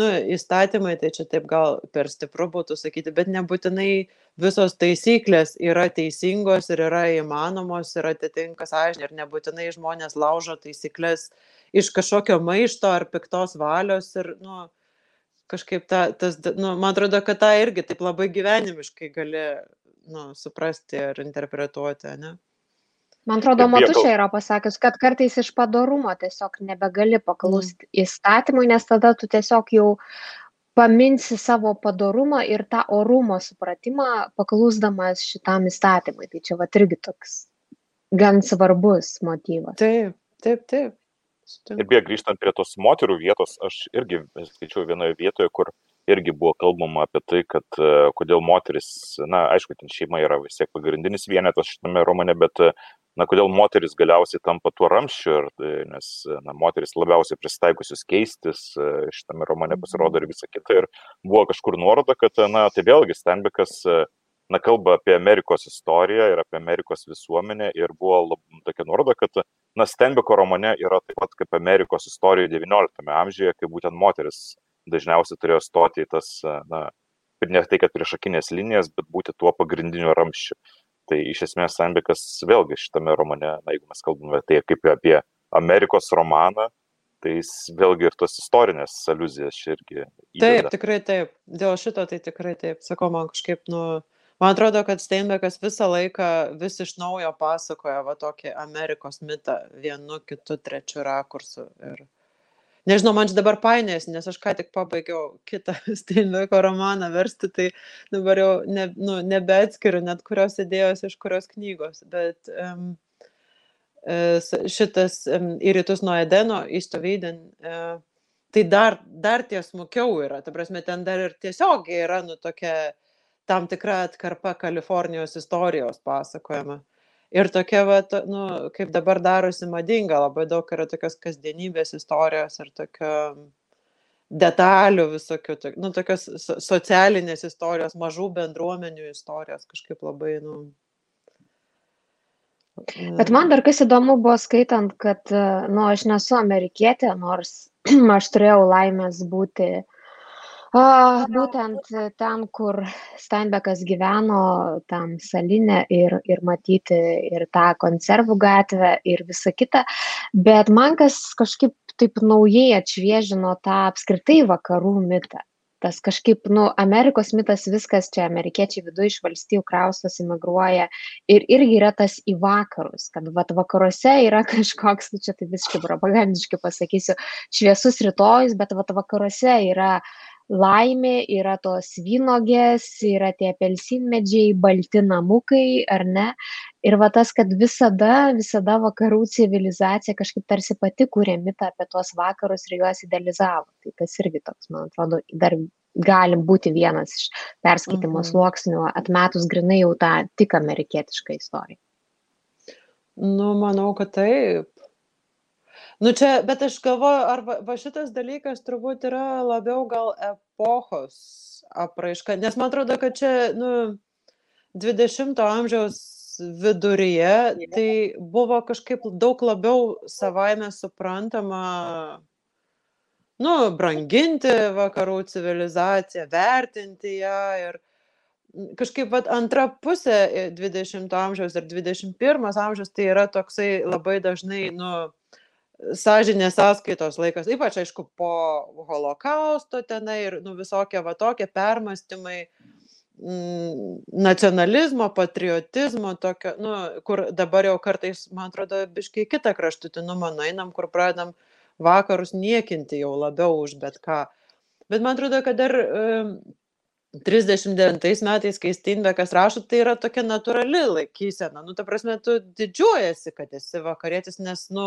nu, įstatymai, tai čia taip gal per stipru būtų sakyti, bet nebūtinai visos taisyklės yra teisingos ir yra įmanomos ir atitinka sąžinė ir nebūtinai žmonės laužo taisyklės iš kažkokio maišto ar piktos valios ir, nu, kažkaip ta, tas, nu, man atrodo, kad tą irgi taip labai gyvenimiškai gali, nu, suprasti ir interpretuoti, ne? Man atrodo, Ir Matušė yra pasakęs, kad kartais iš padarumo tiesiog nebegali paklusti įstatymui, nes tada tu tiesiog jau paminsi savo padarumą ir tą orumo supratimą paklusdamas šitam įstatymui. Tai čia va irgi toks gan svarbus motyvas. Taip, taip, taip. Ir Sutinku. beje, grįžtant prie tos moterų vietos, aš irgi skaičiau vienoje vietoje, kur irgi buvo kalbama apie tai, kad e, kodėl moteris, na, aišku, ten šeima yra vis tiek pagrindinis vienetas šitame romane, bet, e, na, kodėl moteris galiausiai tampa tuo ramščiu, ir, e, nes, e, na, moteris labiausiai pristaikusius keistis e, šitame romane pasirodo ir visa kita. Ir buvo kažkur nuoroda, kad, na, tai vėlgi Stenbekas na, kalba apie Amerikos istoriją ir apie Amerikos visuomenę ir buvo lab, tokia nuoroda, kad na, Stenbeko romane yra taip pat kaip Amerikos istorija XIX amžiuje, kai būtent moteris dažniausiai turėjo stoti į tas, na, ne tai, kad priešakinės linijas, bet būti tuo pagrindiniu ramščiu. Tai iš esmės Stenbekas vėlgi šitame romane, na, jeigu mes kalbame tai kaip apie Amerikos romaną, tai jis vėlgi ir tos istorinės aluzijas irgi Taip, įdeda. tikrai taip. Dėl šito tai tikrai taip. Sakau, man kažkaip, nu, man atrodo, kad Steinbekas visą laiką vis iš naujo pasakoja va tokį Amerikos mitą vienu, kitu, trečiu rakursu. Ir... Nežinau, man čia dabar painės, nes aš ką tik pabaigiau kitą <laughs> Steinbeko romaną versti, tai dabar jau ne, nu, nebeatskiriu net kurios idėjos iš kurios knygos. Bet um, šitas um, į rytus nuo Edeno, įstovydin, uh, tai dar, dar tiesmukiau yra. Ta prasme, ten dar ir tiesiog yra, nu, tokia tam tikra atkarpa Kalifornijos istorijos pasakojama. Ir tokia, va, to, nu, kaip dabar darosi madinga, labai daug yra tokios kasdienybės istorijos ir tokio detalių visokių, nu, tokios so, socialinės istorijos, mažų bendruomenių istorijos, kažkaip labai, nu. Bet man dar kas įdomu buvo skaitant, kad, nu, aš nesu amerikietė, nors <clears throat> aš turėjau laimės būti a, būtent ten, kur Steinbekas gyveno, tam salinė ir, ir matyti ir tą konservų gatvę ir visa kita. Bet man kas kažkaip taip naujai atšviežino tą apskritai vakarų mitą. tas kažkaip, nu, Amerikos mitas viskas čia, amerikiečiai viduje iš valstybių kraustos, imigruoja ir irgi yra tas į vakarus, kad vat, vakaruose yra <laughs> kažkoks, nu, čia tai visiškai propagandiškai pasakysiu, šviesus rytojus, bet vat, vakaruose yra laimė, yra tos vynogės, yra tie apelsinmedžiai, balti namukai, ar ne? Ir va tas, kad visada, visada vakarų civilizacija kažkaip tarsi pati kūrė mitą apie tuos vakarus ir juos idealizavo. Tai tas irgi toks, man atrodo, dar gali būti vienas iš perskaitimo Mhm. sluoksnių, atmetus grinai jau tą tik amerikietišką istoriją. Nu, manau, kad taip. Nu čia, bet aš galvoju, ar va, va šitas dalykas turbūt yra labiau gal epochos apraiška, nes man atrodo, kad čia, nu, 20-ojo amžiaus viduryje tai buvo kažkaip daug labiau savaime suprantama, nu, branginti vakarų civilizaciją, vertinti ją ir kažkaip vat, antra pusė 20-ojo amžiaus ir 21 amžiaus tai yra toksai labai dažnai, nu, sąžinės sąskaitos laikas, ypač aišku po holokausto tenai ir nu, visokie va tokie permastymai mm, nacionalizmo, patriotizmo, tokio, nu, kur dabar jau kartais, man atrodo, biškai kitą kraštutinumą nueinam, kur pradedam vakarus niekinti jau labiau už bet ką. Bet man atrodo, kad dar um, 39 metais, kai Steinbekas rašo, tai yra tokia natūrali laikysena. Nu, ta prasme, tu didžiuojasi, kad esi vakarietis, nes, nu,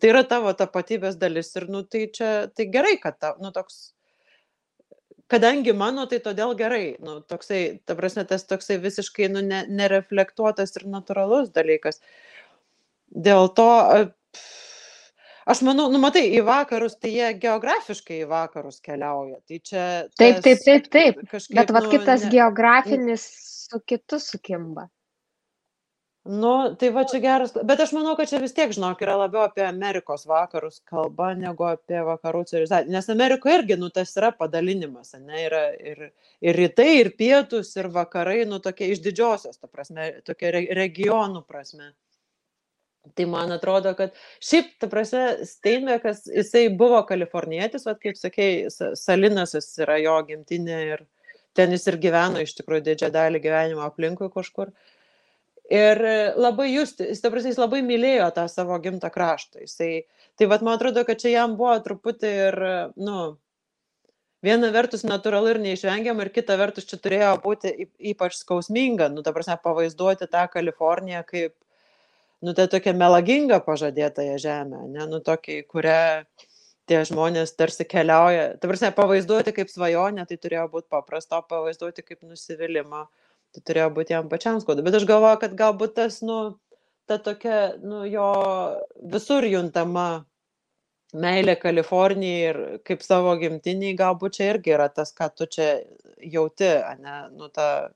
tai yra tavo tapatybės dalis ir, nu, tai čia, tai gerai, kad, ta, nu, toks, kadangi mano, tai todėl gerai, nu, toksai, ta prasme, tas toksai visiškai, nu, ne, nereflektuotas ir natūralus dalykas. Dėl to, aš manau, nu, matai, į vakarus, tai jie geografiškai į vakarus keliauja. Tai čia. Taip, tas taip, taip, taip. Kažkaip, Bet vad nu, kitas ne- geografinis su kitu sukimba. Nu, tai va čia geras, bet aš manau, kad čia vis tiek, žinok, yra labiau apie Amerikos vakarus kalba, negu apie vakarų civilizaciją. Nes Amerikoje irgi, nu, tas yra padalinimas, ne, yra ir, ir rytai, ir pietus, ir vakarai, nu, tokie iš didžiosios, ta prasme, tokie re, regionų prasme. Tai man atrodo, kad šiaip, ta prasme, Steinbekas, jisai buvo kalifornietis, o kaip sakei, Sa- Salinasas yra jo gimtinė ir ten jis ir gyveno iš tikrųjų didžiąją dalį gyvenimo aplinkui kažkur. Ir labai justi, jis, ta prasme, jis labai mylėjo tą savo gimtą kraštą. Jisai, tai vad, man atrodo, kad čia jam buvo truputį ir, nu, viena vertus natūralu ir neišvengiama, ir kita vertus čia turėjo būti ypač skausminga, nu, ta prasme, pavaizduoti tą Kaliforniją kaip, nu, tai tokia melaginga pažadėtąją žemę, ne, nu, tokia, į kurią tie žmonės tarsi keliauja. Ta prasme, pavaizduoti kaip svajonę, tai turėjo būti paprasta, o pavaizduoti kaip nusivylimą, tai turėjo būti jam pačiam skauda. Bet aš galvoju, kad galbūt tas, nu, ta tokia, nu, jo visur juntama meilė Kalifornijai ir kaip savo gimtiniai, galbūt čia irgi yra tas, ką tu čia jauti, ne, nu, ta,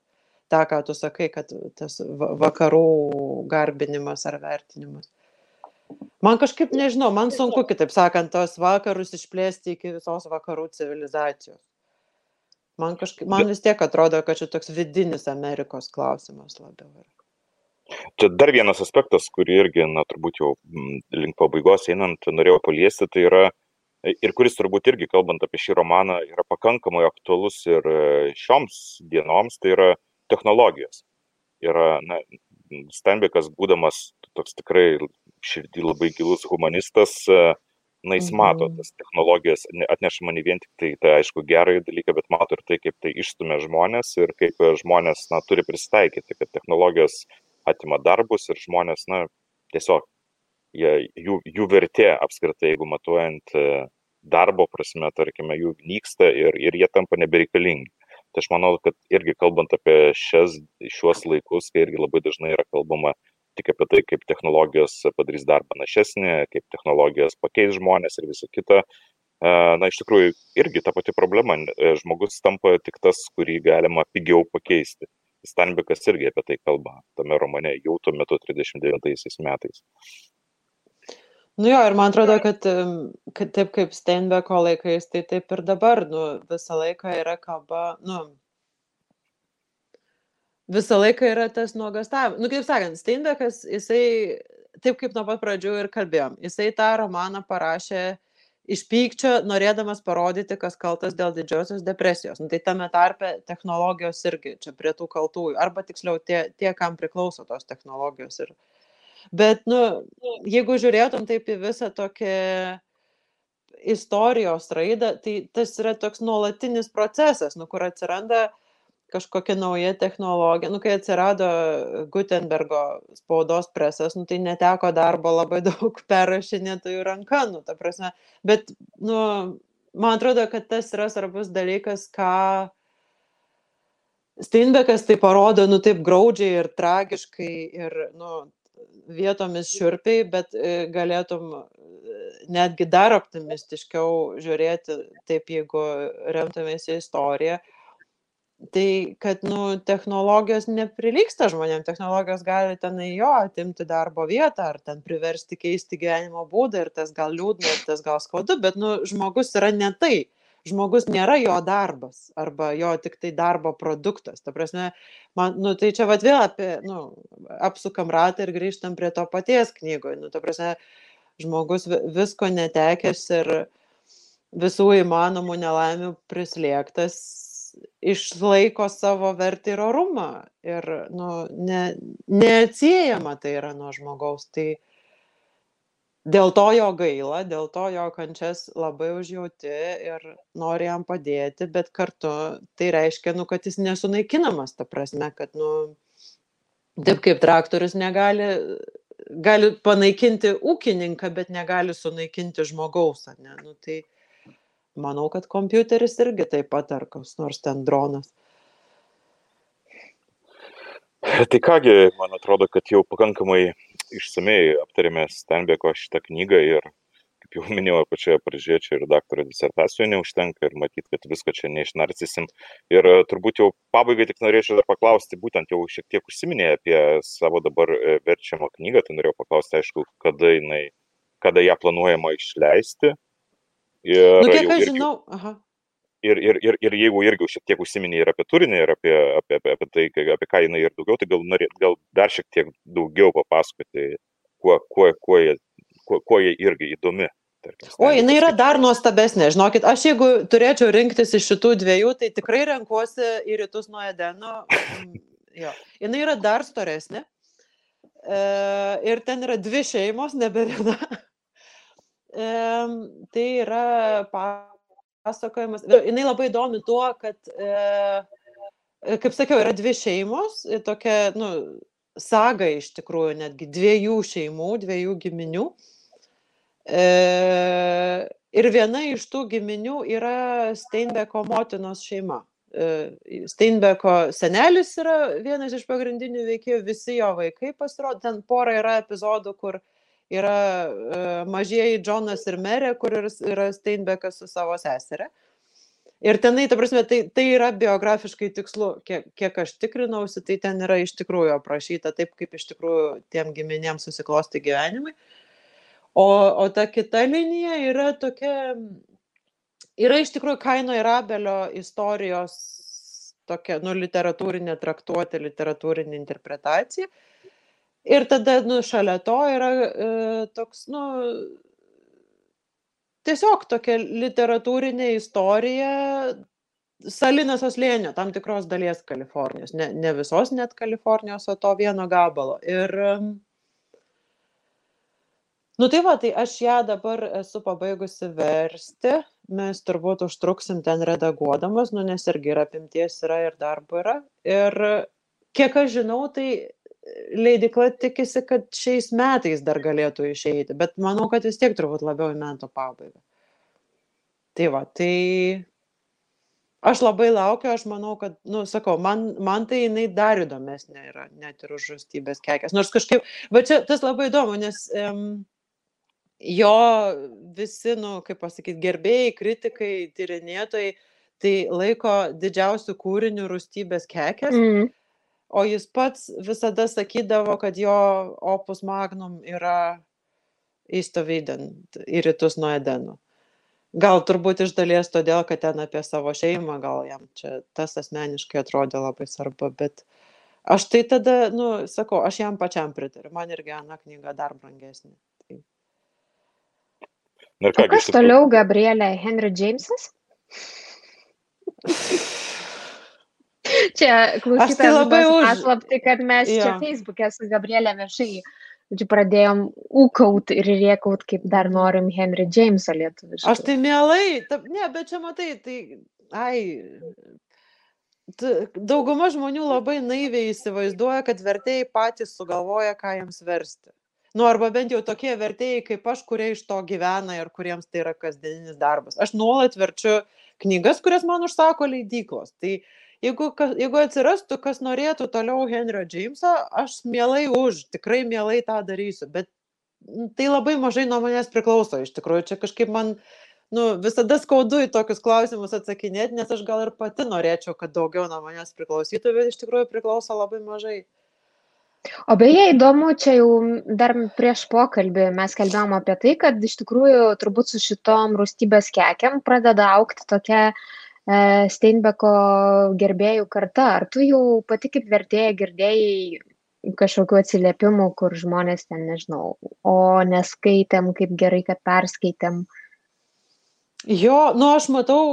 tą, ką tu sakai, kad tas va- vakarų garbinimas ar vertinimas. Man kažkaip nežinau, man sunku, kitaip sakant, tos vakarus išplėsti iki visos vakarų civilizacijos. Man, kažkaip, man vis tiek atrodo, kad čia toks vidinis Amerikos klausimas labiau yra. Čia dar vienas aspektas, kurį irgi, na, turbūt jau mm, link pabaigos einant, norėjau paliesti, tai yra ir kuris turbūt irgi, kalbant apie šį romaną, yra pakankamai aktualus ir e, šioms dienoms, tai yra technologijos. Yra, na, Steinbekas, būdamas toks tikrai širdį labai gilus humanistas, e, na, jis mato Mhm. tas technologijas, ne- atneša man ne vien tik tai, tai aišku, gerąjį dalyką, bet mato ir tai, kaip tai išstumia žmonės ir kaip e, žmonės, na, turi pristaikyti, kad technologijos atima darbus ir žmonės, na, tiesiog jie, jų, jų vertė apskritai, jeigu matuojant e, darbo prasme, tarkime, jų nyksta ir, ir jie tampa nebereikalingi. Tai aš manau, kad irgi kalbant apie šias, šiuos laikus, kai irgi labai dažnai yra kalbama tik apie tai, kaip technologijos padarys darbą našesnį, kaip technologijos pakeis žmonės ir visą kitą. E, Na, iš tikrųjų, irgi ta pati problema. E, Žmogus tampa tik tas, kurį galima pigiau pakeisti. Stanbekas irgi apie tai kalba tame romane jau tuo metu 39 metais. Nu jo, ir man atrodo, kad, kad taip kaip Steinbeko laikais, tai taip ir dabar, nu, visą laiką yra kalba, nu, visą laiką yra tas nuogastavimas. Nu, kaip sakant, Steinbekas, jisai, taip kaip nuo pat pradžių ir kalbėjom, jisai tą romaną parašė iš pykčio norėdamas parodyti, kas kaltas dėl didžiosios depresijos. Nu, tai tame tarpe technologijos irgi čia prie tų kaltųjų, arba tiksliau tie, tie kam priklauso tos technologijos. Ir... Bet, nu, jeigu žiūrėtum taip į visą tokią istorijos raidą, tai tas yra toks nuolatinis procesas, nu, kur atsiranda uh, kažkokia nauja technologija. Nu, kai atsirado Gutenbergo spaudos presas, nu, tai neteko darbo labai <laughs> daug perrašinėtojų ranka, nu, ta prasme. Bet, nu, man atrodo, kad tas yra svarbus dalykas, ką Steinbekas tai parodo, nu, taip graudžiai ir tragiškai ir, nu, vietomis šiurpiai, bet e, galėtum e, netgi dar optimistiškiau žiūrėti, taip jeigu remtumės į istoriją, tai kad nu technologijos neprilygsta žmonėm. Technologijos gali tenai jo atimti darbo vietą ar ten priversti keisti gyvenimo būdą ir tas gal liūdna ir tas gal skaudu bet nu žmogus yra ne tai. Žmogus nėra jo darbas arba jo tiktai darbo produktas. Ta prasme man nu tai čia vat vėl apie nu apsukam ratą ir grįžtam prie to paties knygoj. Nu ta prasme žmogus visko netekęs ir visų įmanomų nelaimių prislėgtas išlaiko savo vertę ir orumą ir nu, ne, neatsiejama tai yra nuo žmogaus. Tai dėl to jo gaila, dėl to jo kančias labai užjauti ir nori jam padėti, bet kartu tai reiškia, nu, kad jis nesunaikinamas, ta prasme, kad, nu, taip kaip traktorius negali, gali panaikinti ūkininką, bet negali sunaikinti žmogaus, ne? Nu, tai, manau kad kompiuteris irgi taip pat ar kas nors ten dronas. Tai kągi, man atrodo, kad jau pakankamai išsamei aptarėme Steinbeko šitą knygą ir, kaip jau minėjau, pačioje pradžioje čia ir daktaro disertacijų neužtenka ir matyti, kad viską čia neišnarcysim. Ir e, turbūt jau pabaigai tik norėčiau dar paklausti, būtent jau šiek tiek užsiminė apie savo dabar e, verčiamą knygą, tai norėjau paklausti, aišku, kada jinai, kada ją planuojama išleisti Ir, nu, kiek aš žinau, aha. Ir, ir, ir, ir jeigu irgi šiek tiek užsiminė ir apie turinį, ir apie, apie, apie, apie tai, apie ką jinai ir daugiau, tai gal, norėt, gal dar šiek tiek daugiau papasakoti, kuo, kuo, kuo, jie, kuo, kuo jie irgi įdomi. O, jinai yra dar nuostabesnė. Žinokit, aš jeigu turėčiau rinktis iš šitų dviejų, tai tikrai renkuosi į rytus nuo Edeno. Jo. Jinai yra dar storesnė. E, ir ten yra dvi šeimos, nebe viena tai yra pasakojimas. Jis labai įdomi tuo, kad, e, kaip sakiau, yra dvi šeimos, tokia, nu, saga iš tikrųjų, netgi dviejų šeimų, dviejų giminių. E, ir viena iš tų giminių yra Steinbeko motinos šeima. E, Steinbeko senelis yra vienas iš pagrindinių veikėjų, visi jo vaikai pasirodo, ten pora yra epizodų, kur uh, yra e, mažieji Džonas ir Merė, kur yra Steinbekas su savo seserė. Ir tenai, ta prasme, tai, tai yra biografiškai tikslu, kiek, kiek aš tikrinausi, tai ten yra iš tikrųjų aprašyta taip, kaip iš tikrųjų tiem giminėms susiklosti gyvenimai. O, o ta kita linija yra tokia, yra iš tikrųjų Kaino ir Abelio istorijos tokia, nu, literatūrinė traktuotė, literatūrinė interpretacija. Ir tada, nu, šalia to yra e, toks, nu, tiesiog tokia literatūrinė istorija Salinaso slėnio, tam tikros dalies Kalifornijos, ne, ne visos net Kalifornijos, o to vieno gabalo. Ir, nu tai va, tai aš ją dabar esu pabaigusi versti, mes turbūt užtruksim ten redaguodamas, nu nes irgi ir apimties yra ir darbo yra. Ir kiek aš žinau, tai leidykla tikisi, kad šiais metais dar galėtų išeiti, bet manau, kad vis tiek turbūt labiau į metų pabaigą. Tai va, tai aš labai laukiu, aš manau, kad, nu, sakau, man, man tai jinai dar įdomesnė yra, net ir už rūstybės kekės. Nors kažkaip, va čia tas labai įdomu, nes um, jo visi, nu, kaip pasakyti, gerbėjai, kritikai, tyrinėtojai, tai laiko didžiausių kūrinių rūstybės kekės. Mm o jis pats visada sakydavo, kad jo opus magnum yra įstovydant į rytus nuo Edeno. Gal turbūt iš dalies todėl, kad ten apie savo šeimą, gal jam čia tas asmeniškai atrodė labai svarbu, bet aš tai tada, nu, sakau, aš jam pačiam pritariu, man irgi Ana knyga dar brangesnė. Tai... Na ir O ką, kas toliau, Gabrielė Henry Jamesas? <laughs> Čia klausytas labai už- paslapti, kad mes čia Jo. Facebook'e su Gabrielė viešai žodžiu, pradėjom ūkaut ir rėkaut, kaip dar norim Henry Jamesą lietuviškai. Aš tai mielai, ta, ne, bet čia matai, tai, ai, t- dauguma žmonių labai naiviai įsivaizduoja, kad vertėjai patys sugalvoja, ką jiems versti. Nu, arba bent jau tokie vertėjai kaip aš, kurie iš to gyvena ir kuriems tai yra kasdieninis darbas. Aš nuolat verčiu knygas, kurias man užsako leidyklos. Tai jeigu, ka- jeigu atsirastų, kas norėtų toliau Henrio Jamesą, aš mielai už, tikrai mielai tą darysiu. Bet tai labai mažai nuo manęs priklauso iš tikrųjų. Čia kažkaip man nu, visada skaudu į tokius klausimus atsakinėti, nes aš gal ir pati norėčiau, kad daugiau nuo manęs priklausytų, bet iš tikrųjų priklauso labai mažai. O beje, įdomu, čia jau dar prieš pokalbį mes kalbėjom apie tai, kad iš tikrųjų turbūt su šitom rūstybės kekiam pradeda aukti tokia e, Steinbeko gerbėjų karta. Ar tu jau pati kaip vertėja girdėjai kažkokiu atsiliepimu, kur žmonės ten, nežinau, o neskaitėm, kaip gerai, kad perskaitėm. Jo, nu aš matau,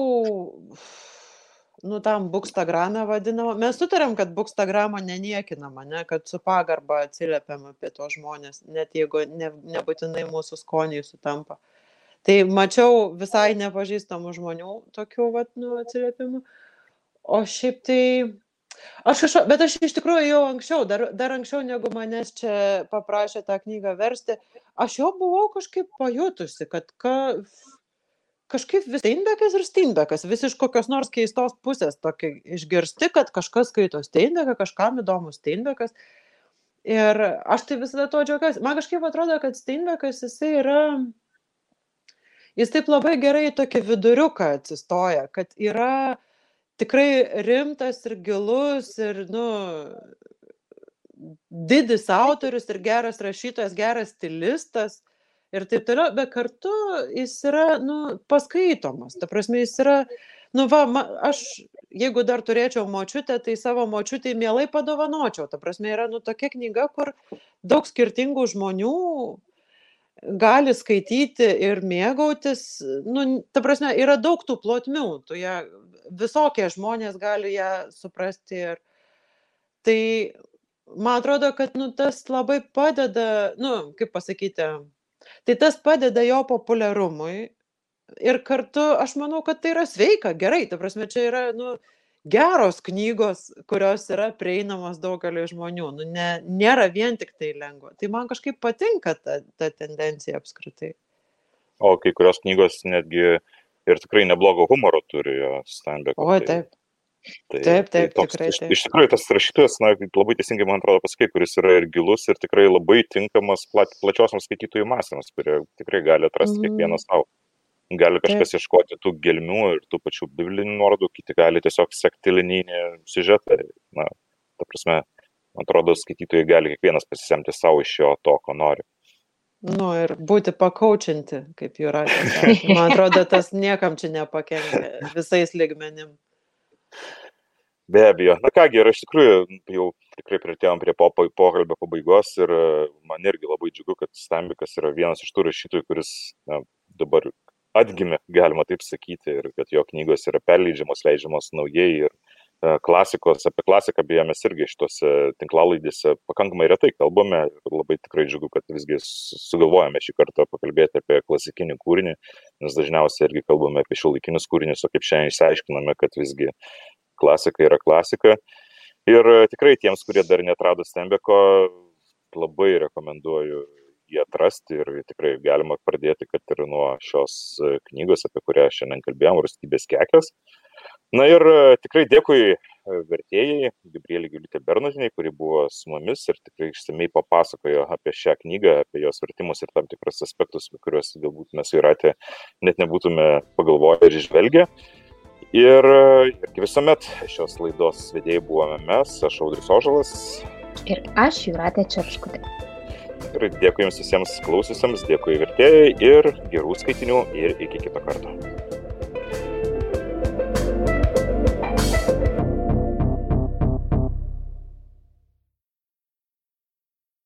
nu tam bukstagrame vadinamą. Mes sutarėm, kad bukstagramo neniekinama, ne, kad su pagarba atsiliepiam apie tos žmonės, net jeigu ne, nebūtinai mūsų skoniai sutampa. Tai mačiau visai nepažįstamų žmonių tokių, vat, nu, atsiliepimų. O šiaip tai, aš kažko, bet aš iš tikrųjų jau anksčiau, dar, dar anksčiau negu manęs čia paprašė tą knygą versti, aš jau buvau kažkaip pajutusi, kad ka, kažkaip vis Steinbekas ir Steinbekas, vis iš kokios nors keistos pusės tokį išgirsti, kad kažkas skaito Steinbeką, kažkam įdomus Steinbekas. Ir aš tai visada to džiaugiuosi. Man kažkaip atrodo, kad Steinbekas jisai yra, jis taip labai gerai tokį viduriuką atsistoja, kad yra tikrai rimtas ir gilus ir, nu, didis autorius ir geras rašytojas, geras stilistas ir taip toliau, bet kartu jis yra, nu, paskaitomas. Ta prasme, jis yra, nu, va, ma, aš, jeigu dar turėčiau močiutę, tai savo močiutį mielai padovanočiau. Ta prasme, yra, nu, tokia knyga, kur daug skirtingų žmonių gali skaityti ir mėgautis, nu, ta prasme, yra daug tų plotmių, tu ją, visokie žmonės gali ją suprasti ir tai man atrodo, kad, nu, tas labai padeda, nu, kaip pasakyti, Tai tas padeda jo populiarumui ir kartu aš manau, kad tai yra sveika, gerai, ta prasme, čia yra nu, geros knygos, kurios yra prieinamos daugeliu žmonių, nu, ne, nėra vien tik tai lengva. Tai man kažkaip patinka ta, ta tendencija apskritai. O kai kurios knygos netgi ir tikrai neblogo humoro turi Steinbeko. O, taip. Tai, Taip, taip, tai toks, tikrai iš, taip. iš tikrųjų tas rašytojas, na, labai teisingai man atrodo pasakai, kuris yra ir gilus, ir tikrai labai tinkamas plat, plačiosioms skaitytojų masėms, kurie tikrai gali atrasti Mhm. kiekvienas savo. Gali kažkas ieškoti tų gelmių ir tų pačių biblinių nuorodų, kiti gali tiesiog sekti linijinį siužetą. Na, ta prasme, man atrodo, skaitytojai gali kiekvienas pasisemti savo iš jo to, ko nori. Nu ir būti pakaučinti, kaip jų rašė. Man atrodo, tas niekam čia nepakenkia visais ligmenim. Be abejo. Na kągi, ir iš tikrųjų jau tikrai prieartėjom prie po, pokalbio pabaigos ir e, man irgi labai džiugu, kad Stambikas yra vienas iš tų rašytojų, kuris na, dabar atgimė, galima taip sakyti, ir kad jo knygos yra perleidžiamos, leidžiamos naujai ir e, klasikos, apie klasiką beje mes irgi šitose tinklalaidėse pakankamai retai kalbame ir labai tikrai džiugu, kad visgi su- sugalvojame šį kartą pakalbėti apie klasikinį kūrinį, nes dažniausiai irgi kalbame apie šiuolaikinius kūrinius, o kaip šiandien išsiaiškiname, kad visgi klasika yra klasika. Ir tikrai tiems, kurie dar netrado Stembeko, labai rekomenduoju jį atrasti ir tikrai galima pradėti, kad ir nuo šios e, knygos, apie kurią šiandien kalbėjom, Rustybės kekės. Na ir e, tikrai dėkui e, vertėjai, Gabrielį Giulitė Bernotinai, kuri buvo su mumis ir tikrai išsamei papasakojo apie šią knygą, apie jos vertimus ir tam tikrus aspektus, kuriuos galbūt mes įratę net nebūtume pagalvoję ir išvelgę. Ir, kaip visuomet šios laidos vedėjai buvome mes, aš Audris Ožalas. Ir aš, Juratė Čerškutė. Ir dėkui jums visiems klausysiams, dėkui vertėjai ir gerų skaitinių ir iki kito karto.